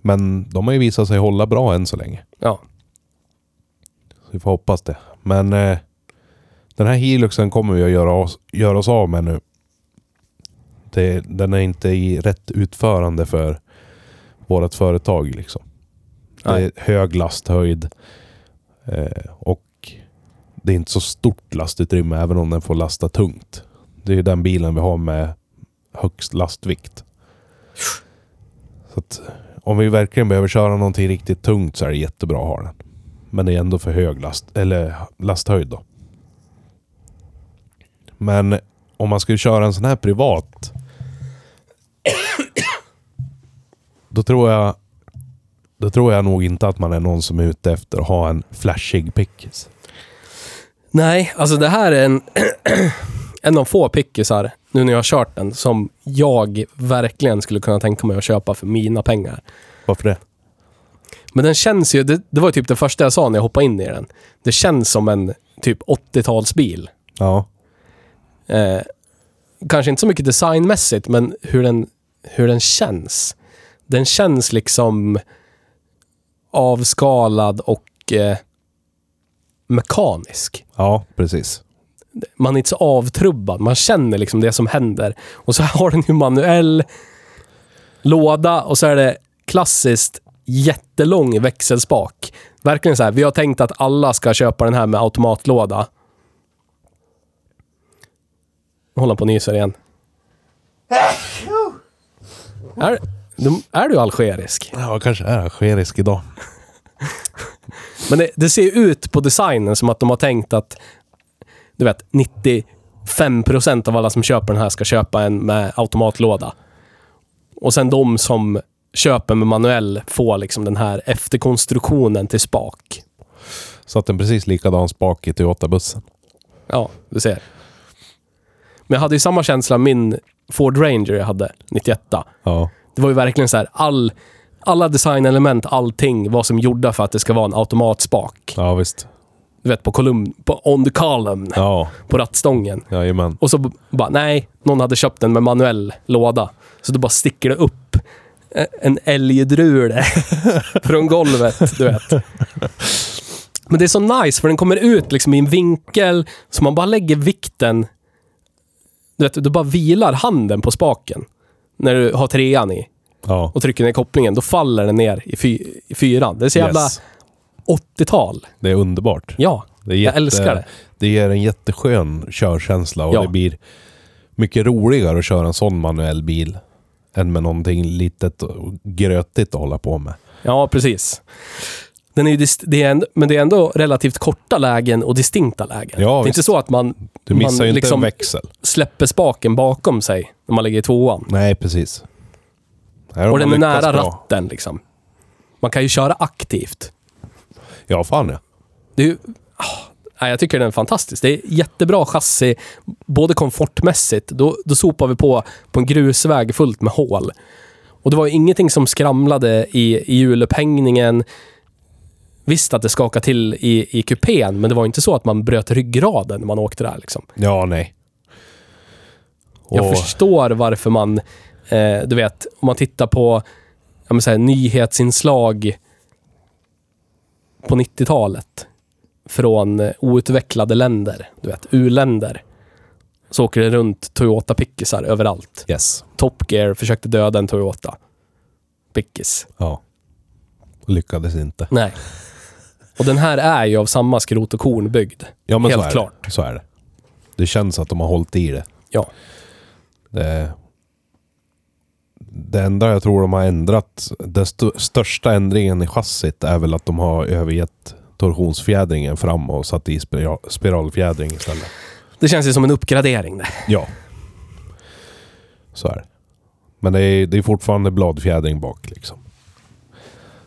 Men de har ju visat sig hålla bra än så länge. Ja. Vi får hoppas det. Men eh, den här Hiluxen kommer vi att göra oss, göra oss av med nu. Det, den är inte i rätt utförande för vårt företag liksom. Det Nej. är hög lasthöjd. Eh, och det är inte så stort lastutrymme även om den får lasta tungt. Det är den bilen vi har med högst lastvikt. Så att om vi verkligen behöver köra någonting riktigt tungt så är det jättebra att ha den. Men det är ändå för hög last, eller lasthöjd då. Men om man skulle köra en sån här privat. Då tror jag då tror jag nog inte att man är någon som är ute efter att ha en flashig pickis. Nej, alltså det här är en, en av få pickisar, nu när jag har kört den, som jag verkligen skulle kunna tänka mig att köpa för mina pengar. Varför det? Men den känns ju, det, det var ju typ det första jag sa när jag hoppade in i den. Det känns som en typ 80-talsbil. Ja. Eh, kanske inte så mycket designmässigt, men hur den, hur den känns. Den känns liksom avskalad och eh, mekanisk. Ja, precis. man är inte så avtrubbad. Man känner liksom det som händer. Och så har den ju manuell låda och så är det klassiskt jättelång växelspak. Verkligen så här, vi har tänkt att alla ska köpa den här med automatlåda. Nu håller på och nyser igen. Är, är du algerisk? Ja, kanske är algerisk idag. Men det, det ser ut på designen som att de har tänkt att du vet, 95% av alla som köper den här ska köpa en med automatlåda. Och sen de som köper med manuell får liksom den här efterkonstruktionen till spak. Så att den precis likadan spak i Toyota-bussen. Ja, du ser. Men jag hade ju samma känsla min Ford Ranger jag hade, 91. Ja. Det var ju verkligen så här, all, alla designelement, allting var som gjorda för att det ska vara en automatspak. Ja, visst. Du vet, på kolumn, på on the column, Ja, på rattstången. jajamän. Och så bara, nej, någon hade köpt den med manuell låda. Så då bara sticker det upp en älgdrule från golvet, du vet. Men det är så nice, för den kommer ut liksom i en vinkel, så man bara lägger vikten... Du vet, du bara vilar handen på spaken. När du har trean i Ja. och trycker ner kopplingen, då faller den ner i, fy, i fyran. Det är så jävla Yes. 80-tal. Det är underbart. Ja, Det är jag jätte, älskar det. Det ger en jätteskön körkänsla och Ja. det blir mycket roligare att köra en sån manuell bil än med någonting litet och grötigt att hålla på med. Ja, precis. Den är ju det är ändå, men det är ändå relativt korta lägen och distinkta lägen. Ja, det är visst. inte så att man, Du missar man ju inte liksom en växel. släpper spaken bakom sig när man ligger i tvåan. Nej, precis. Här Och den är nära bra. ratten liksom. Man kan ju köra aktivt. Ja, fan ja. Det är ju, nej, jag tycker den är fantastisk. Det är jättebra chassi, både komfortmässigt. Då, då sopar vi på på en grusväg fullt med hål. Och det var ju ingenting som skramlade i, i hjulupphängningen. Visst att det skakade till i, i kupén, men det var inte så att man bröt ryggraden när man åkte där. Liksom. Ja, nej. Jag förstår varför man, eh, du vet, om man tittar på ja, men så här, nyhetsinslag på 90-talet från outvecklade länder, du vet, u-länder. Så åker det runt Toyota pickisar överallt. Yes. Top Gear försökte döda en Toyota. Pickis. Ja. Lyckades inte. Nej. Och den här är ju av samma skrot och korn byggd. Ja, men Helt så är klart. Det. Så är det. Det känns att de har hållit i det. Ja. Det, det enda jag tror de har ändrat, den st största ändringen i chassit är väl att de har övergett torsionsfjädringen fram och satt i spiral, spiralfjädring istället. Det känns ju som en uppgradering det. Ja. Så är det. Men det är, det är fortfarande bladfjädring bak liksom.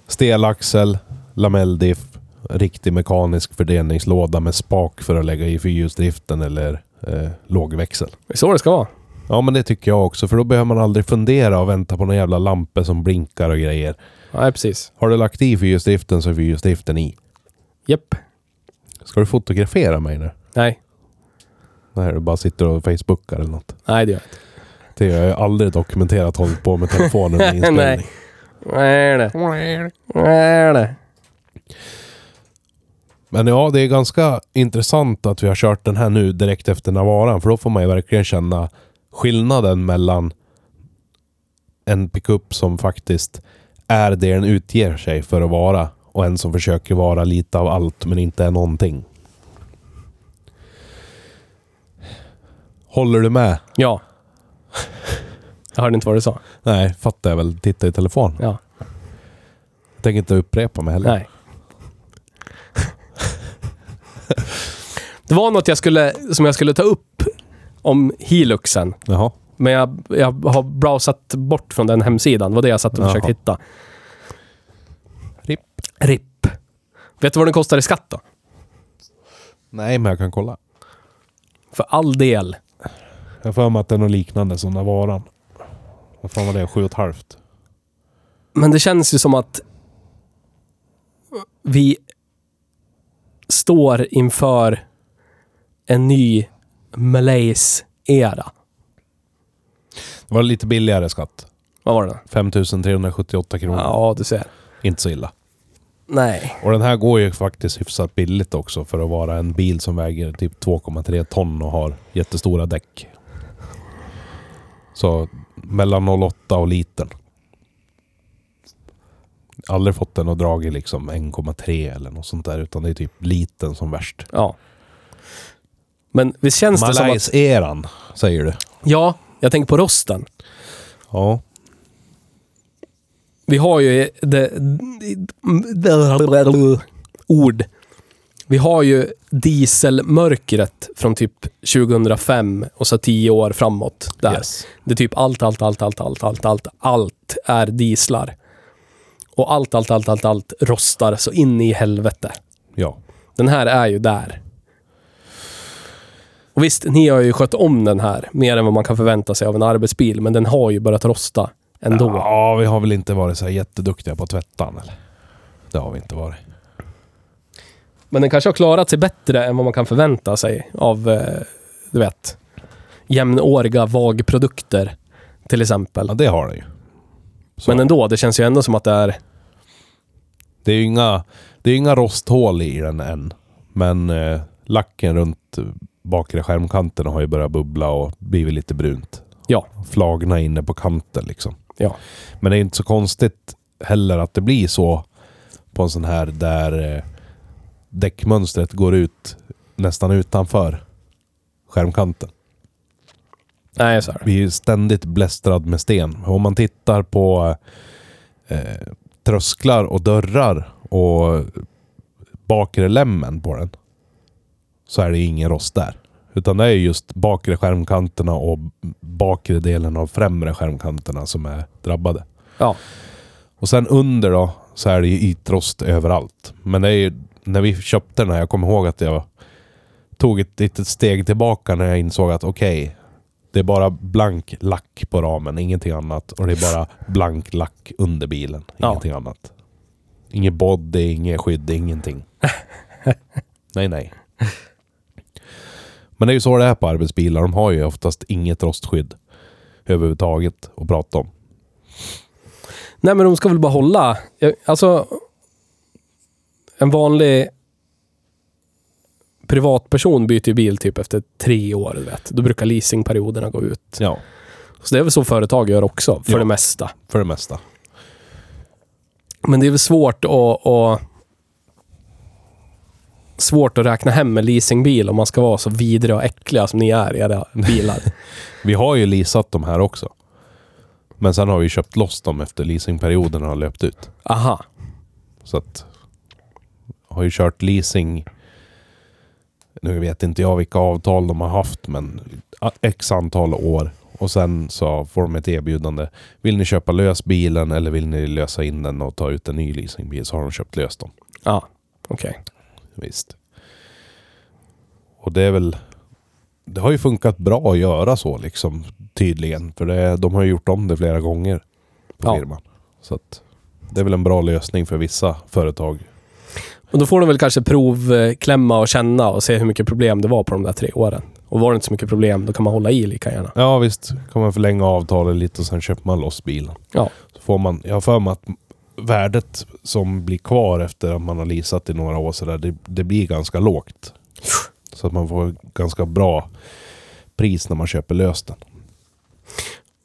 Stelaxel, lamelldiff, riktig mekanisk fördelningslåda med spak för att lägga i fyrhjulsdriften eller eh, lågväxel. Det är så det ska vara. Ja men det tycker jag också för då behöver man aldrig fundera och vänta på några jävla lampor som blinkar och grejer. Nej, precis. Har du lagt i fyrhjulsdriften så är fyrhjulsdriften i. Japp. Ska du fotografera mig nu? Nej. Nej, du bara sitter och facebookar eller något. Nej, det gör jag inte. Det har jag aldrig dokumenterat hållit på med telefonen under inspelning. Nej. Nej, det. Nej, det. Men ja, det är ganska intressant att vi har kört den här nu direkt efter Navaran. För då får man ju verkligen känna skillnaden mellan en pickup som faktiskt är det den utger sig för att vara och en som försöker vara lite av allt men inte är någonting. Håller du med? Ja. Jag hörde inte vad du sa. Nej, fattar jag väl. Titta i telefon. Ja. Jag tänker inte upprepa mig heller. Nej. Det var något jag skulle, som jag skulle ta upp om Hiluxen. Jaha. Men jag, jag har browsat bort från den hemsidan. Det var det jag satt och Jaha. försökte hitta. Ripp. RIP. Vet du vad den kostar i skatt då? Nej, men jag kan kolla. För all del. Jag har för mig att det är något liknande som Navaran. Vad fan var det? Sju och ett halvt? Men det känns ju som att vi står inför en ny Malays-era. Det var lite billigare skatt. Vad var det då? 5378 kronor. Ja, du ser. Inte så illa. Nej. Och den här går ju faktiskt hyfsat billigt också för att vara en bil som väger typ 2,3 ton och har jättestora däck. Så mellan 0,8 och liten. Aldrig fått den att dra i liksom 1,3 eller något sånt där. Utan det är typ liten som värst. Ja. Men visst känns det som att... Malais-eran, säger du? Ja, jag tänker på rosten. Ja. Vi har ju det, ord. Vi har ju dieselmörkret från typ 2005 och så 10 år framåt. Där. Yes. Det är typ allt, allt, allt, allt, allt, allt, allt, allt är dieslar. Och allt, allt, allt, allt, allt rostar så in i helvete. Ja. Den här är ju där. Och visst, ni har ju skött om den här mer än vad man kan förvänta sig av en arbetsbil, men den har ju börjat rosta ändå. Ja, vi har väl inte varit så jätteduktiga på tvättan eller? Det har vi inte varit. Men den kanske har klarat sig bättre än vad man kan förvänta sig av, eh, du vet, jämnåriga VAG-produkter till exempel. Ja, det har den ju. Så. Men ändå, det känns ju ändå som att det är... Det är ju inga, det är inga rosthål i den än. Men eh, lacken runt bakre skärmkanten har ju börjat bubbla och blivit lite brunt. Ja. Flagna inne på kanten liksom. Ja. Men det är inte så konstigt heller att det blir så på en sån här där eh, däckmönstret går ut nästan utanför skärmkanten. Nej, så här. Vi är ständigt blästrad med sten. Om man tittar på eh, trösklar och dörrar och bakre lämmen på den så är det ingen rost där. Utan det är just bakre skärmkanterna och bakre delen av främre skärmkanterna som är drabbade. Ja. Och sen under då så är det ju ytrost överallt. Men det är ju, när vi köpte den här, jag kommer ihåg att jag tog ett litet steg tillbaka när jag insåg att okej, det är bara blank lack på ramen, ingenting annat. Och det är bara blank lack under bilen, Ja. ingenting annat. Inget body, inget skydd, ingenting. nej, nej. Men det är ju så det är på arbetsbilar. De har ju oftast inget rostskydd överhuvudtaget att prata om. Nej, men de ska väl bara hålla... Alltså... En vanlig privatperson byter ju bil typ efter tre år, vet. Då brukar leasingperioderna gå ut. Ja, Så det är väl så företag gör också, för Ja. det mesta. för det mesta. Men det är väl svårt att, att... Svårt att räkna hem en leasingbil om man ska vara så vidriga och äckliga som ni är i era bilar. Vi har ju leasat de här också. Men sen har vi köpt loss dem efter leasingperioden har löpt ut. Aha. Så att... Har ju kört leasing... Nu vet inte jag vilka avtal de har haft, men x antal år. Och sen så får de ett erbjudande. Vill ni köpa lös bilen eller vill ni lösa in den och ta ut en ny leasingbil så har de köpt lös dem. Ja, okej. Visst. Och det är väl... Det har ju funkat bra att göra så liksom, tydligen. För det, de har ju gjort om det flera gånger på Ja. firman. Så att det är väl en bra lösning för vissa företag. Och då får de väl kanske provklämma och känna och se hur mycket problem det var på de där tre åren. Och var det inte så mycket problem, då kan man hålla i lika gärna. Ja visst, kan man förlänga avtalet lite och sen köper man loss bilen. Ja. Så får man, jag har för mig att värdet som blir kvar efter att man har leasat i några år så där, det, det blir ganska lågt. Så att man får ganska bra pris när man köper löst den.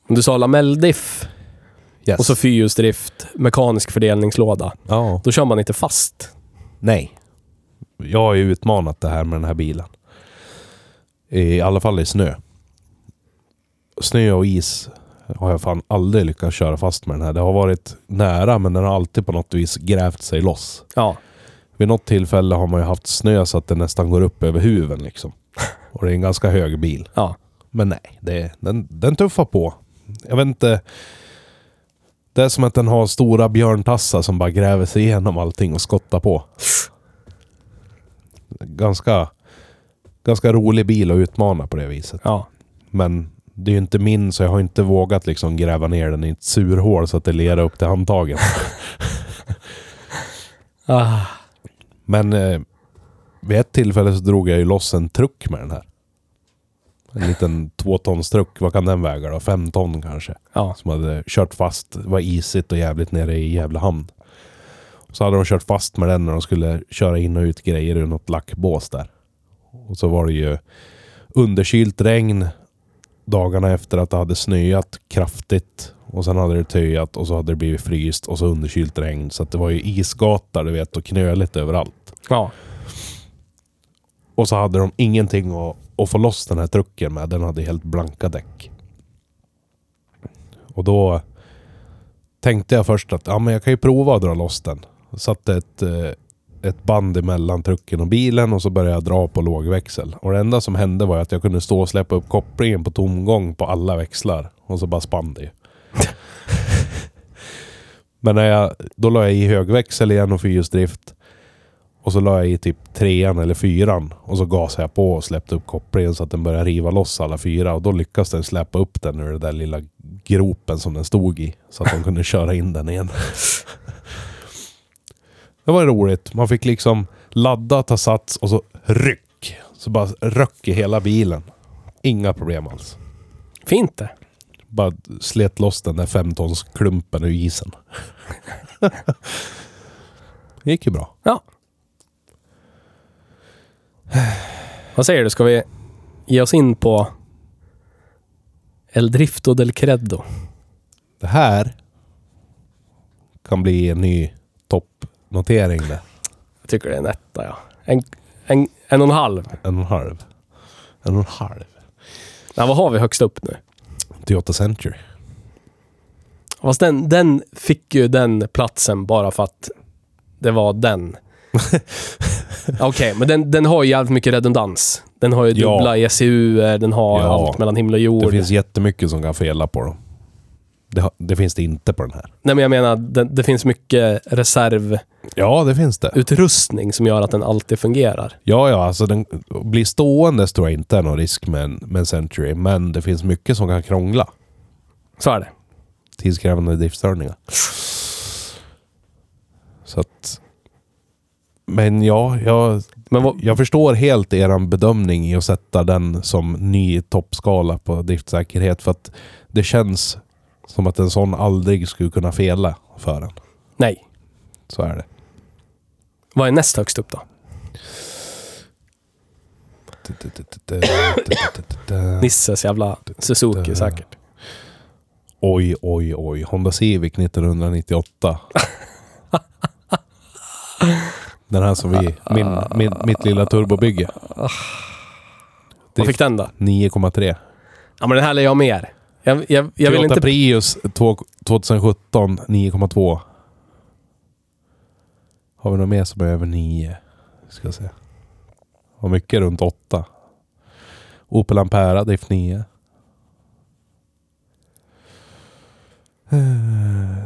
Om du sa lamelldiff Yes. och så fyrhjulsdrift, mekanisk fördelningslåda. ja. Då kör man inte fast. Nej. Jag har ju utmanat det här med den här bilen. I alla fall i snö. Snö och is har jag fan aldrig lyckats köra fast med den här. Det har varit nära men den har alltid på något vis grävt sig loss. Ja. Vid något tillfälle har man ju haft snö så att den nästan går upp över huven liksom. Och det är en ganska hög bil. Ja. Men nej, det, den, den tuffar på. Jag vet inte. Det är som att den har stora björntassar som bara gräver sig igenom allting och skottar på. Ganska, ganska rolig bil att utmana på det viset. Ja. Men det är ju inte min så jag har inte vågat liksom gräva ner den i ett surhål så att det lerar upp till handtagen. Ah. Men eh, vid ett tillfälle så drog jag ju loss en truck med den här. En liten tvåtonstruck. Vad kan den väga då? Fem ton kanske. Ja. Som hade kört fast. Det var isigt och jävligt nere i Gävle hamn. Så hade de kört fast med den när de skulle köra in och ut grejer ur något lackbås där. Och så var det ju underkylt regn dagarna efter att det hade snöat kraftigt. Och sen hade det töjat och så hade det blivit fryst och så underkylt regn. Så det var ju isgatar du vet och knöligt överallt. Ja. Och så hade de ingenting att, att få loss den här trucken med. Den hade helt blanka däck. Och då tänkte jag först att ja, men jag kan ju prova att dra loss den. Satte ett, eh, ett band emellan trucken och bilen och så började jag dra på lågväxel. Och det enda som hände var att jag kunde stå och släppa upp kopplingen på tomgång på alla växlar. Och så bara spann det ju. Men när jag, då la jag i högväxel igen och fyrhjulsdrift. Och så la jag i typ trean eller fyran. Och så gasade jag på och släppte upp kopplingen så att den började riva loss alla fyra. Och då lyckades den släppa upp den ur den där lilla gropen som den stod i. Så att de kunde köra in den igen. Det var roligt. Man fick liksom ladda, ta sats och så ryck. Så bara röck i hela bilen. Inga problem alls. Fint det. Bara slet loss den där femtonsklumpen ur isen. det gick ju bra. Ja. Vad säger du? Ska vi ge oss in på El Drifto del Credo? Det här kan bli en ny toppnotering det. Jag tycker det är en etta, ja. En, en, en och en halv. En och en halv. En och en halv. Nej, vad har vi högst upp nu? Toyota Century. Fast den, den fick ju den platsen bara för att det var den. Okej, men den, den har ju jävligt mycket redundans. Den har ju Ja. dubbla ECU, den har Ja. allt mellan himmel och jord. Det finns jättemycket som kan fela på dem. Det, det finns det inte på den här. Nej, men jag menar, det, det finns mycket reservutrustning Ja, det finns det. som gör att den alltid fungerar. Ja, ja, alltså den blir stående tror jag inte är någon risk med en, med en Century. Men det finns mycket som kan krångla. Så är det. Tidskrävande driftstörningar. Så att... Men ja, jag, Men vad, jag förstår helt er bedömning i att sätta den som ny toppskala på driftsäkerhet. För att det känns som att en sån aldrig skulle kunna fela för en. nej. Så är det. Vad är näst högst upp då? Nisses jävla Suzuki säkert. Oj, oj, oj. Honda Civic 1998. Den här som vi... Min, min, mitt lilla turbobygge. Vad fick den då? 9,3. Ja, men den här lär jag mer. Jag, jag, jag vill Toyota inte... Prius två- 2017 9,2. Har vi något mer som är över 9? Ska se. Har mycket runt 8. Opel Ampera Drift 9. Eh,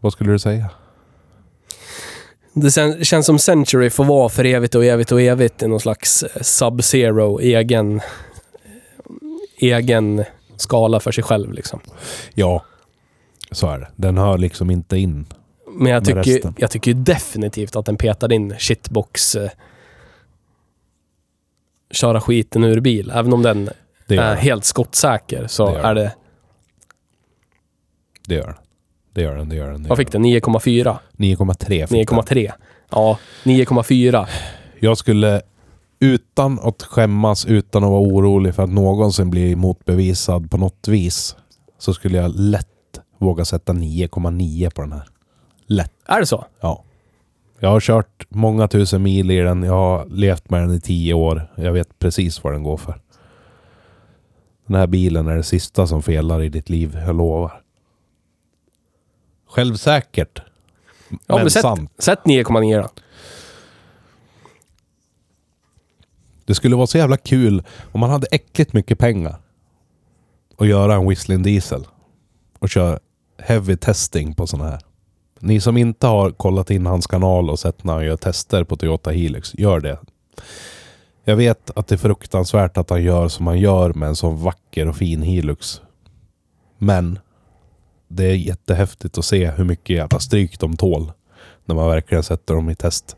Vad skulle du säga? Det sen- känns som Century får vara för evigt och evigt och evigt i någon slags eh, Sub-Zero egen, egen skala för sig själv liksom. Ja, så är det. Den hör liksom inte in. Men jag tycker, jag tycker definitivt att den petade in shitbox eh, köra skiten ur bil. Även om den Det är helt skottsäker så Det är det... Det gör den. Det gör den. Det gör den. det Vad fick den? 9,4? den. 9,3 fick den. 9,3? Ja, 9,4. Jag skulle utan att skämmas, utan att vara orolig för att någonsin bli motbevisad på något vis, så skulle jag lätt våga sätta 9,9 på den här. Lätt. Är det så? Ja. Jag har kört många tusen mil i den. Jag har levt med den i tio år. Jag vet precis vad den går för. Den här bilen är det sista som felar i ditt liv, jag lovar. Självsäkert. Ja, men, men sätt, sant. sätt 9,9 då. Det skulle vara så jävla kul om man hade äckligt mycket pengar. Och göra en Whistling Diesel. Och köra heavy testing på sådana här. Ni som inte har kollat in hans kanal och sett när han gör tester på Toyota Hilux, gör det. Jag vet att det är fruktansvärt att han gör som han gör med en sån vacker och fin Hilux. Men det är jättehäftigt att se hur mycket jävla stryk de tål. När man verkligen sätter dem i test.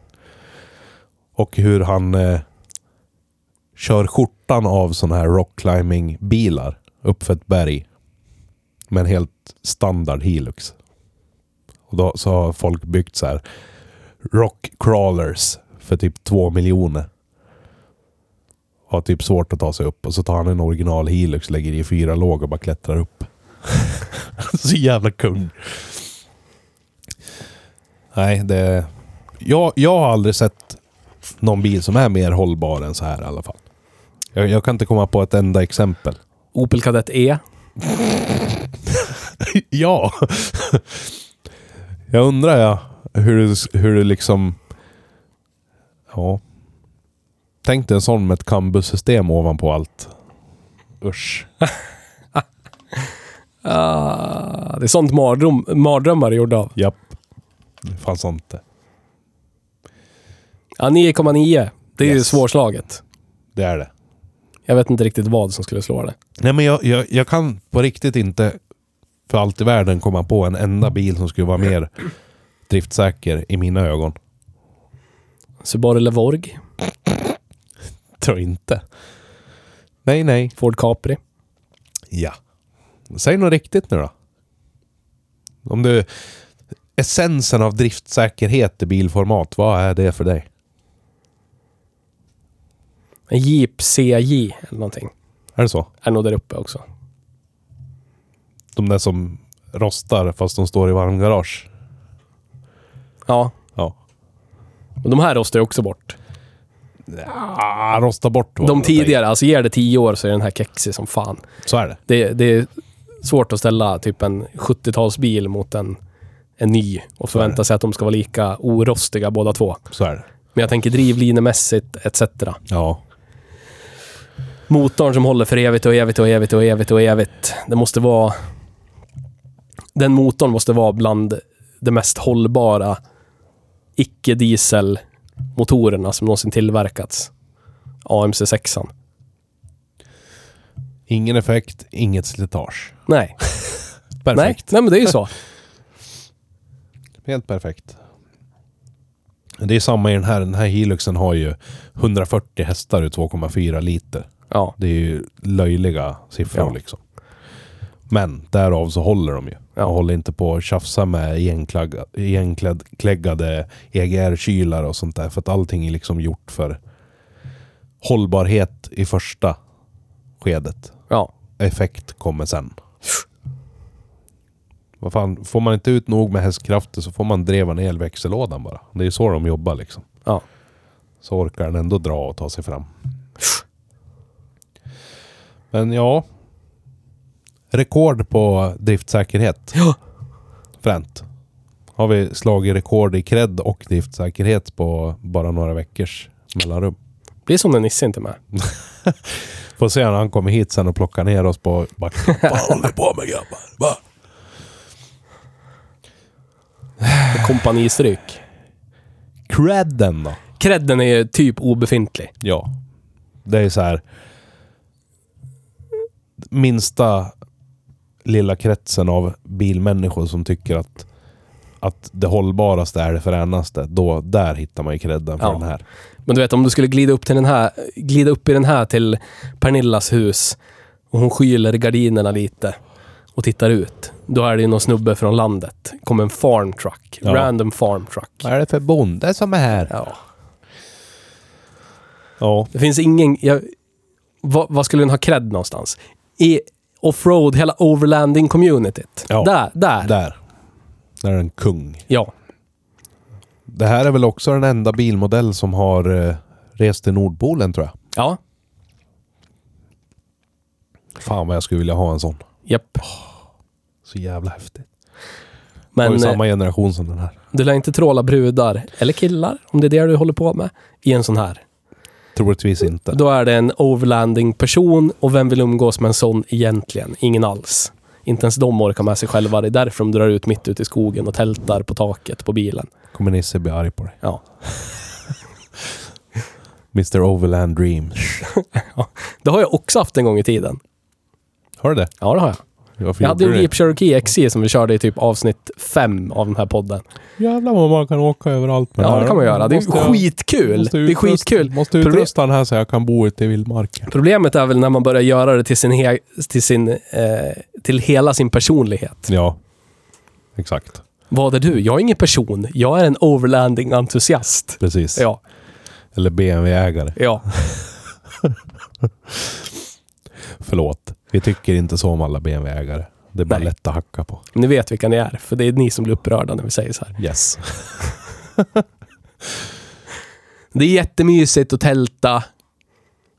Och hur han eh, kör skjortan av sådana här rockclimbing-bilar uppför ett berg. Med en helt standard Hilux. Och då så har folk byggt så här rock crawlers för typ två miljoner. Har typ svårt att ta sig upp och så tar han en original Hilux, lägger i fyra låg och bara klättrar upp. så jävla kung. Nej, det... Jag, jag har aldrig sett någon bil som är mer hållbar än så här i alla fall. Jag, jag kan inte komma på ett enda exempel. Opel Kadett E. ja. jag undrar ja, hur hur det liksom... Ja. Tänk dig en sån med ett cambussystem ovanpå allt. Usch. Ah, det är sånt mardröm, mardrömmar är gjorda av. Japp. Det fanns det. Ja, 9,9. Det är ju Yes. svårslaget. Det är det. Jag vet inte riktigt vad som skulle slå det. Nej men jag, jag, jag kan på riktigt inte för allt i världen komma på en enda bil som skulle vara mer driftsäker i mina ögon. Subaru Levorg, Tror inte. Nej, nej. Ford Capri. Ja. Säg något riktigt nu då. Om du... Essensen av driftsäkerhet i bilformat, vad är det för dig? En Jeep CJ eller någonting. Är det så? Är nog där uppe också. De där som rostar fast de står i varmgarage? Ja, Ja. och de här rostar ju också bort. Ah, rosta bort. De tidigare, alltså ger det 10 år så är den här kexig som fan. Så är det. Det, det är svårt att ställa typ en 70-talsbil mot en, en ny och förvänta sig att de ska vara lika orostiga båda två. Så är det. Men jag tänker drivlinemässigt etc. Ja. Motorn som håller för evigt och evigt och evigt och evigt och evigt. Det måste vara... Den motorn måste vara bland de mest hållbara icke-dieselmotorerna som någonsin tillverkats. AMC 6 Ingen effekt, inget slitage. Nej. Perfekt. Nej. Nej, men det är ju så. Helt perfekt. Det är samma i den här. Den här Hiluxen har ju 140 hästar ur 2,4 liter. Ja. Det är ju löjliga siffror Ja. liksom. Men därav så håller de ju. Ja. Och håller inte på att tjafsa med igenklägga- igenkläggade EGR-kylar och sånt där. För att allting är liksom gjort för hållbarhet i första skedet. Ja. Effekt kommer sen. Vad fan, får man inte ut nog med hästkrafter så får man dreva ner elväxellådan bara. Det är så de jobbar liksom. Ja. Så orkar den ändå dra och ta sig fram. Men ja. Rekord på driftsäkerhet. Ja. Fränt. Har vi slagit rekord i cred och driftsäkerhet på bara några veckors mellanrum. Blir som när Nisse inte är med. Får se när han kommer hit sen och plockar ner oss på backen. Vad håller på med grabbar? Va? Kompanistryk. Credden då? Credden är ju typ obefintlig. Ja. Det är så här. Minsta lilla kretsen av bilmänniskor som tycker att, att det hållbaraste är det fränaste. Då, där hittar man ju credden för Ja. den här. Men du vet, om du skulle glida upp till den här, glida upp i den här till Pernillas hus och hon skyler gardinerna lite och tittar ut. Då är det ju någon snubbe från landet. Kommer en farm truck. Ja. Random farm truck. Vad är det för bonde som är här? Ja. Ja. Det finns ingen... Jag, vad, vad skulle den ha cred någonstans? I offroad, hela overlanding-communityt. Ja. Där, där. Där. Där är en kung. Ja. Det här är väl också den enda bilmodell som har eh, rest till Nordpolen tror jag. Ja. Fan vad jag skulle vilja ha en sån. Japp. Så jävla häftigt. Men, Men har ju eh, samma generation som den här. du lär inte tråla brudar, eller killar, om det är det du håller på med, i en sån här. Troligtvis inte. Då är det en overlanding-person och vem vill umgås med en sån egentligen? Ingen alls. Inte ens de orkar med sig själva. Det är därför de drar ut mitt ute i skogen och tältar på taket på bilen. Kommer Nisse bli arg på dig. Ja. Mr Overland Dream. Det har jag också haft en gång i tiden. Har du det? Ja, det har jag. Varför Jag hade gjorde du Jeep Cherokee XJ som vi körde i typ avsnitt fem av den här podden. Jävlar vad man kan åka överallt med Ja, här. det kan man göra. Det är Måste jag- skitkul. måste Det är utrusta- skitkul. Måste Problem- utrusta den här så jag kan bo ute i vildmarken. Problemet är väl när man börjar göra det till sin, he- till sin, eh, till hela sin personlighet. Ja. Exakt. Vad är du? Jag är ingen person. Jag är en overlanding-entusiast. Precis. Ja, Eller BMW-ägare. ja. Förlåt. Vi tycker inte så om alla BMW-ägare. Det är bara Nej. lätt att hacka på. Ni vet vilka ni är, för det är ni som blir upprörda när vi säger så här. Yes. Det är jättemysigt att tälta.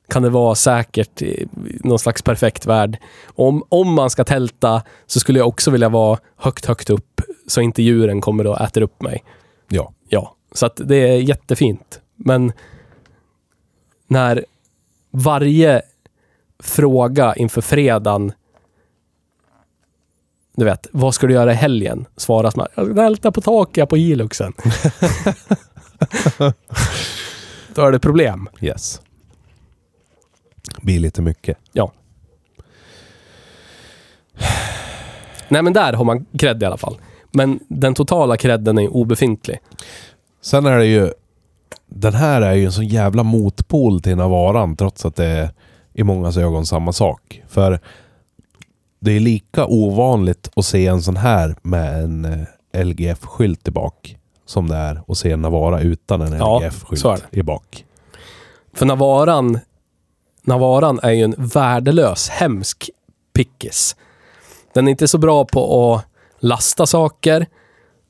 Kan det vara säkert i någon slags perfekt värld. Om, om man ska tälta så skulle jag också vilja vara högt, högt upp så inte djuren kommer och äter upp mig. Ja. Ja, så att det är jättefint. Men när varje fråga inför fredagen du vet, vad ska du göra i helgen? Svaras man, jag ska tälta på taket på Hiluxen. Då är det problem. Yes. Blir lite mycket. Ja. Nej men där har man cred i alla fall. Men den totala credden är obefintlig. Sen är det ju... Den här är ju en sån jävla motpol till Navaran trots att det är i mångas ögon samma sak. För det är lika ovanligt att se en sån här med en eh, LGF-skylt i bak som det är att se en Navara utan en Ja, LGF-skylt i bak. För Navaran, Navaran är ju en värdelös, hemsk pickis. Den är inte så bra på att lasta saker.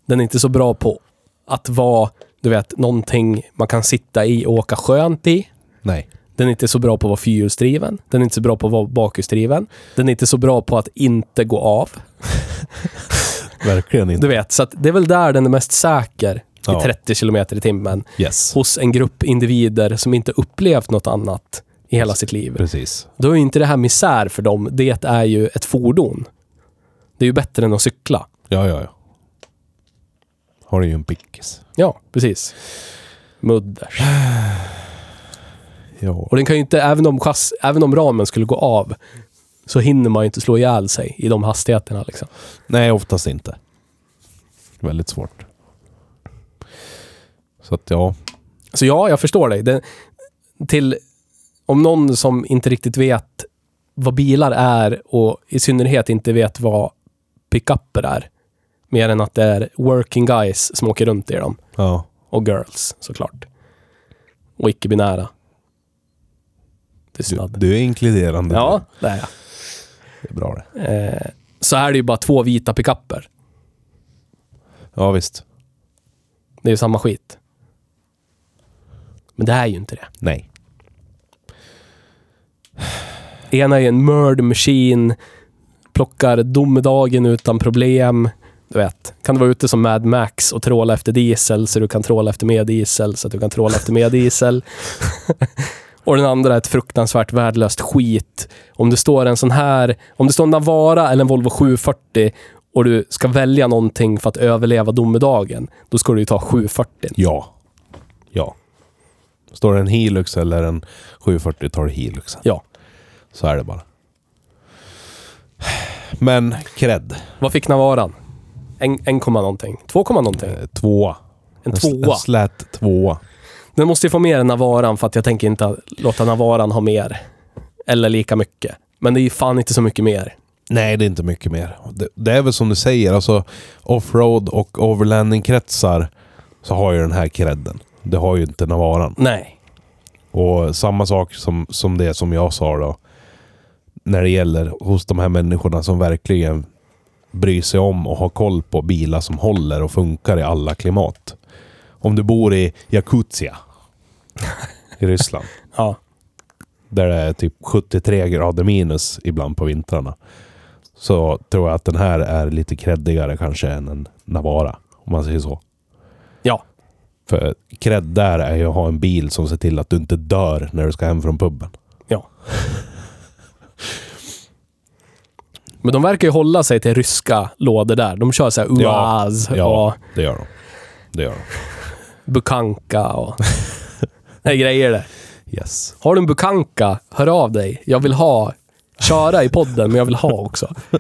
Den är inte så bra på att vara, du vet, någonting man kan sitta i och åka skönt i. Nej. Den är inte så bra på att vara fyrhjulsdriven. Den är inte så bra på att vara bakhjulsdriven. Den är inte så bra på att inte gå av. Verkligen inte. Du vet, så det är väl där den är mest säker Ja. i 30 kilometer i timmen. Yes. Hos en grupp individer som inte upplevt något annat i hela sitt liv. Precis. Då är ju inte det här misär för dem. Det är ju ett fordon. Det är ju bättre än att cykla. Ja, ja, ja. Har du ju en pickis. Ja, precis. Mudders. Ja. Och den kan ju inte, även om, chass, även om ramen skulle gå av, så hinner man ju inte slå ihjäl sig i de hastigheterna. Liksom. Nej, oftast inte. Väldigt svårt. Så att ja. Så ja, jag förstår dig. Det, till, om någon som inte riktigt vet vad bilar är och i synnerhet inte vet vad pickuper är, mer än att det är working guys som åker runt i dem. Ja. Och girls, såklart. Och icke-binära. Du, Tystnad. du är inkluderande. Ja, det är jag. Det är bra det. Eh, så är det ju bara två vita pickuper. Ja, visst. Det är ju samma skit. Men det är ju inte det. Nej. Ena är en murder machine, plockar domedagen utan problem. Du vet, kan du vara ute som Mad Max och tråla efter diesel så du kan tråla efter mer diesel så att du kan tråla efter mer diesel. och den andra är ett fruktansvärt värdelöst skit. Om det står en sån här, om det står en Navara eller en Volvo 740 och du ska välja någonting för att överleva domedagen, då ska du ju ta 740. Ja. Ja. Står det en Hilux eller en 740 tar du Hiluxen. Ja. Så är det bara. Men cred. Vad fick Navaran? En, en komma någonting. Två komma någonting. Eh, Tvåa. En s- tvåa. En slät tvåa. Den måste ju få mer än Navaran för att jag tänker inte låta Navaran ha mer. Eller lika mycket. Men det är ju fan inte så mycket mer. Nej, det är inte mycket mer. Det, det är väl som du säger, alltså offroad och overlanding-kretsar så har ju den här credden. Det har ju inte Navaran. Nej. Och samma sak som, som det som jag sa då. När det gäller hos de här människorna som verkligen bryr sig om och har koll på bilar som håller och funkar i alla klimat. Om du bor i Jakutsia i Ryssland. Ja. Där det är typ 73 grader minus ibland på vintrarna. Så tror jag att den här är lite creddigare kanske än en Navara. Om man säger så. Ja. För cred där är ju att ha en bil som ser till att du inte dör när du ska hem från puben. Ja. Men de verkar ju hålla sig till ryska lådor där. De kör så här Ja. UAZ Ja, och det gör de. Det gör de. Bukanka och... det är grejer det. Yes. Har du en Bukanka, hör av dig. Jag vill ha... Köra i podden, men jag vill ha också.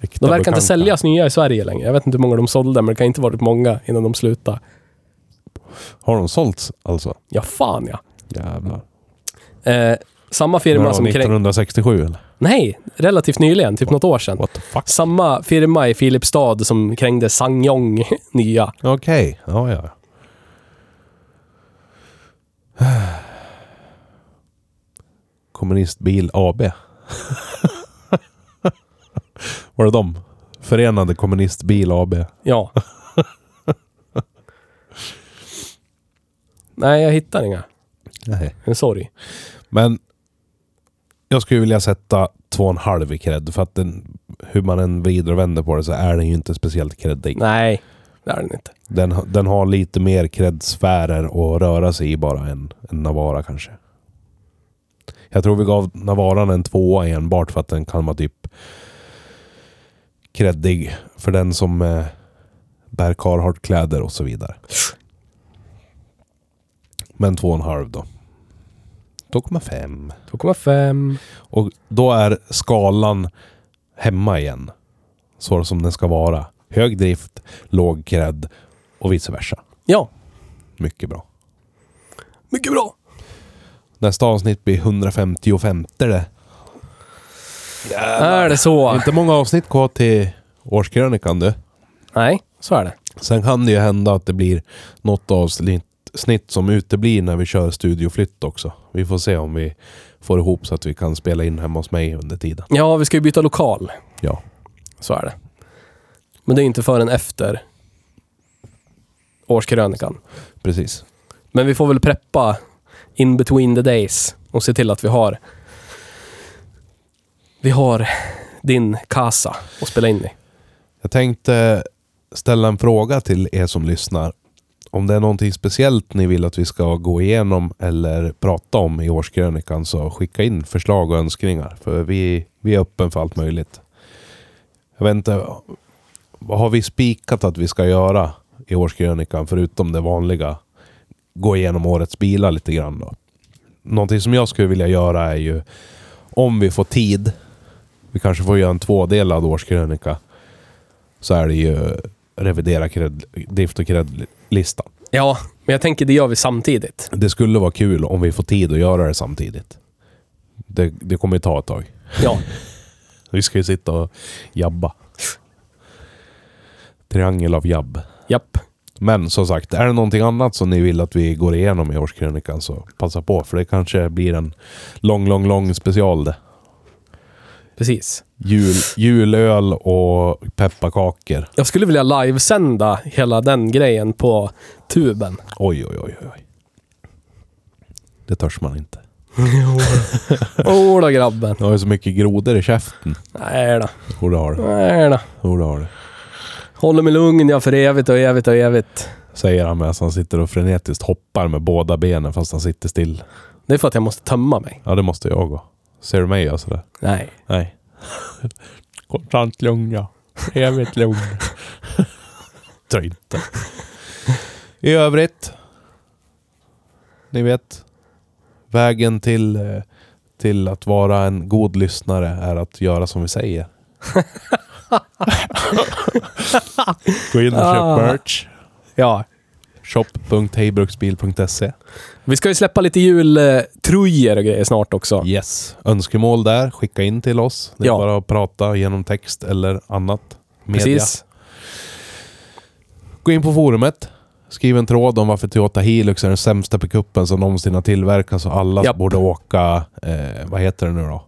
Äkta De verkar inte säljas nya i Sverige längre. Jag vet inte hur många de sålde, men det kan inte varit många innan de slutade. Har de sålts alltså? Ja, fan ja. Jävlar. Eh, samma När firma var som kränk... 1967 eller? Nej, relativt nyligen. Typ något år sedan. What the fuck? Samma firma i Filipstad som krängde Sangyong nya. Okej, ja ja. Kommunistbil AB. Var det dem? Förenade Kommunistbil AB. Ja. Nej, jag hittar inga. Nej. En sorg. Men jag skulle vilja sätta två och en halv i cred. För att den, hur man än vrider och vänder på det så är den ju inte speciellt creddig. Nej, det är den inte. Den, den har lite mer cred-sfärer att röra sig i bara än, än Navara kanske. Jag tror vi gav Navaran en tvåa enbart för att den kan vara typ creddig för den som eh, bär Carhartt-kläder och så vidare. Men två och en halv då. 2,5. 2,5. Och då är skalan hemma igen. Så som den ska vara. Hög drift, låg cred och vice versa. Ja, Mycket bra. mycket bra. Nästa avsnitt blir 155 det. Är det så? Inte många avsnitt kvar till årskrönikan du. Nej, så är det. Sen kan det ju hända att det blir något avsnitt snitt som uteblir när vi kör studioflytt också. Vi får se om vi får ihop så att vi kan spela in hemma hos mig under tiden. Ja, vi ska ju byta lokal. Ja, Så är det. Men det är inte förrän efter årskrönikan. precis. Men vi får väl preppa in between the days och se till att vi har vi har din kassa att spela in i. Jag tänkte ställa en fråga till er som lyssnar. Om det är någonting speciellt ni vill att vi ska gå igenom eller prata om i årskrönikan så skicka in förslag och önskningar. För vi, vi är öppen för allt möjligt. Jag vet inte, vad har vi spikat att vi ska göra i årskrönikan förutom det vanliga? Gå igenom årets bilar lite grann då. Någonting som jag skulle vilja göra är ju om vi får tid, vi kanske får göra en tvådelad årskrönika så är det ju revidera cred, drift och cred-listan. Ja, men jag tänker det gör vi samtidigt. Det skulle vara kul om vi får tid att göra det samtidigt. Det, det kommer ju ta ett tag. Ja, Vi ska ju sitta och jabba. Triangel av jabb. japp. Men som sagt, är det någonting annat som ni vill att vi går igenom i årskrönikan så passa på. För det kanske blir en lång, lång, lång special det. Precis. Jul, julöl och pepparkakor. Jag skulle vilja livesända hela den grejen på tuben. Oj, oj, oj, oj. Det törs man inte. Åh då grabben. Du har ju så mycket grodor i käften. Nej då. Jo, det har du. Nej då. Jo, det har du. Håller mig lugn jag för evigt och evigt och evigt. Säger han medan han sitter och frenetiskt hoppar med båda benen fast han sitter still. Det är för att jag måste tömma mig. Ja, det måste jag gå. Ser du mig göra sådär? Nej. Nej. Konstant lugn ja. Evigt lugn. Tror inte. I övrigt. Ni vet. Vägen till, eh, till att vara en god lyssnare är att göra som vi säger. Gå in och köp Ah. merch. Ja. shop.hejbruksbil.se Vi ska ju släppa lite jultröjor och grejer snart också. Yes. Önskemål där, skicka in till oss. Det är Ja. bara att prata genom text eller annat. Media. Precis. Gå in på forumet. Skriv en tråd om varför Toyota Hilux är den sämsta pickuppen som någonsin har tillverkats och alla Japp. borde åka... Eh, vad heter det nu då?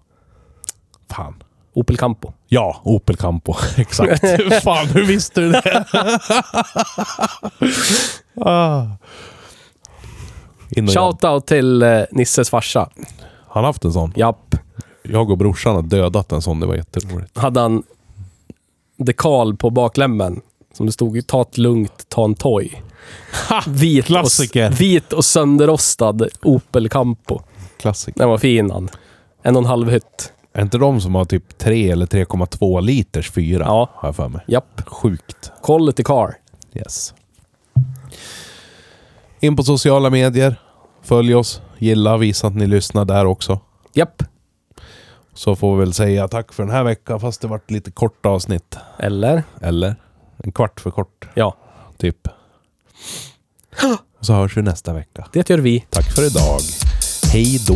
Fan. Opel Campo. Ja, Opel Campo. Exakt. Fan, hur visste du det? ah. Shoutout till eh, Nisses farsa. Han har haft en sån. Japp. Jag och brorsan har dödat en sån. Det var jätteroligt. Hade han dekal på baklämmen. Som det stod ta det lugnt, ta en toj. Vit klassiker. Och, vit och sönderrostad Opel Campo. Klassiker. Den var fin han. En och en halv hytt. Är inte de som har typ 3 eller 3,2 liters fyra? Ja. Har jag för mig. Japp. Sjukt. Quality car. Yes. In på sociala medier. Följ oss. Gilla, visa att ni lyssnar där också. Japp. Så får vi väl säga tack för den här veckan fast det vart lite kort avsnitt. Eller? Eller? En kvart för kort, Ja, typ. Och så hörs vi nästa vecka. det gör vi. Tack för idag. Hej då.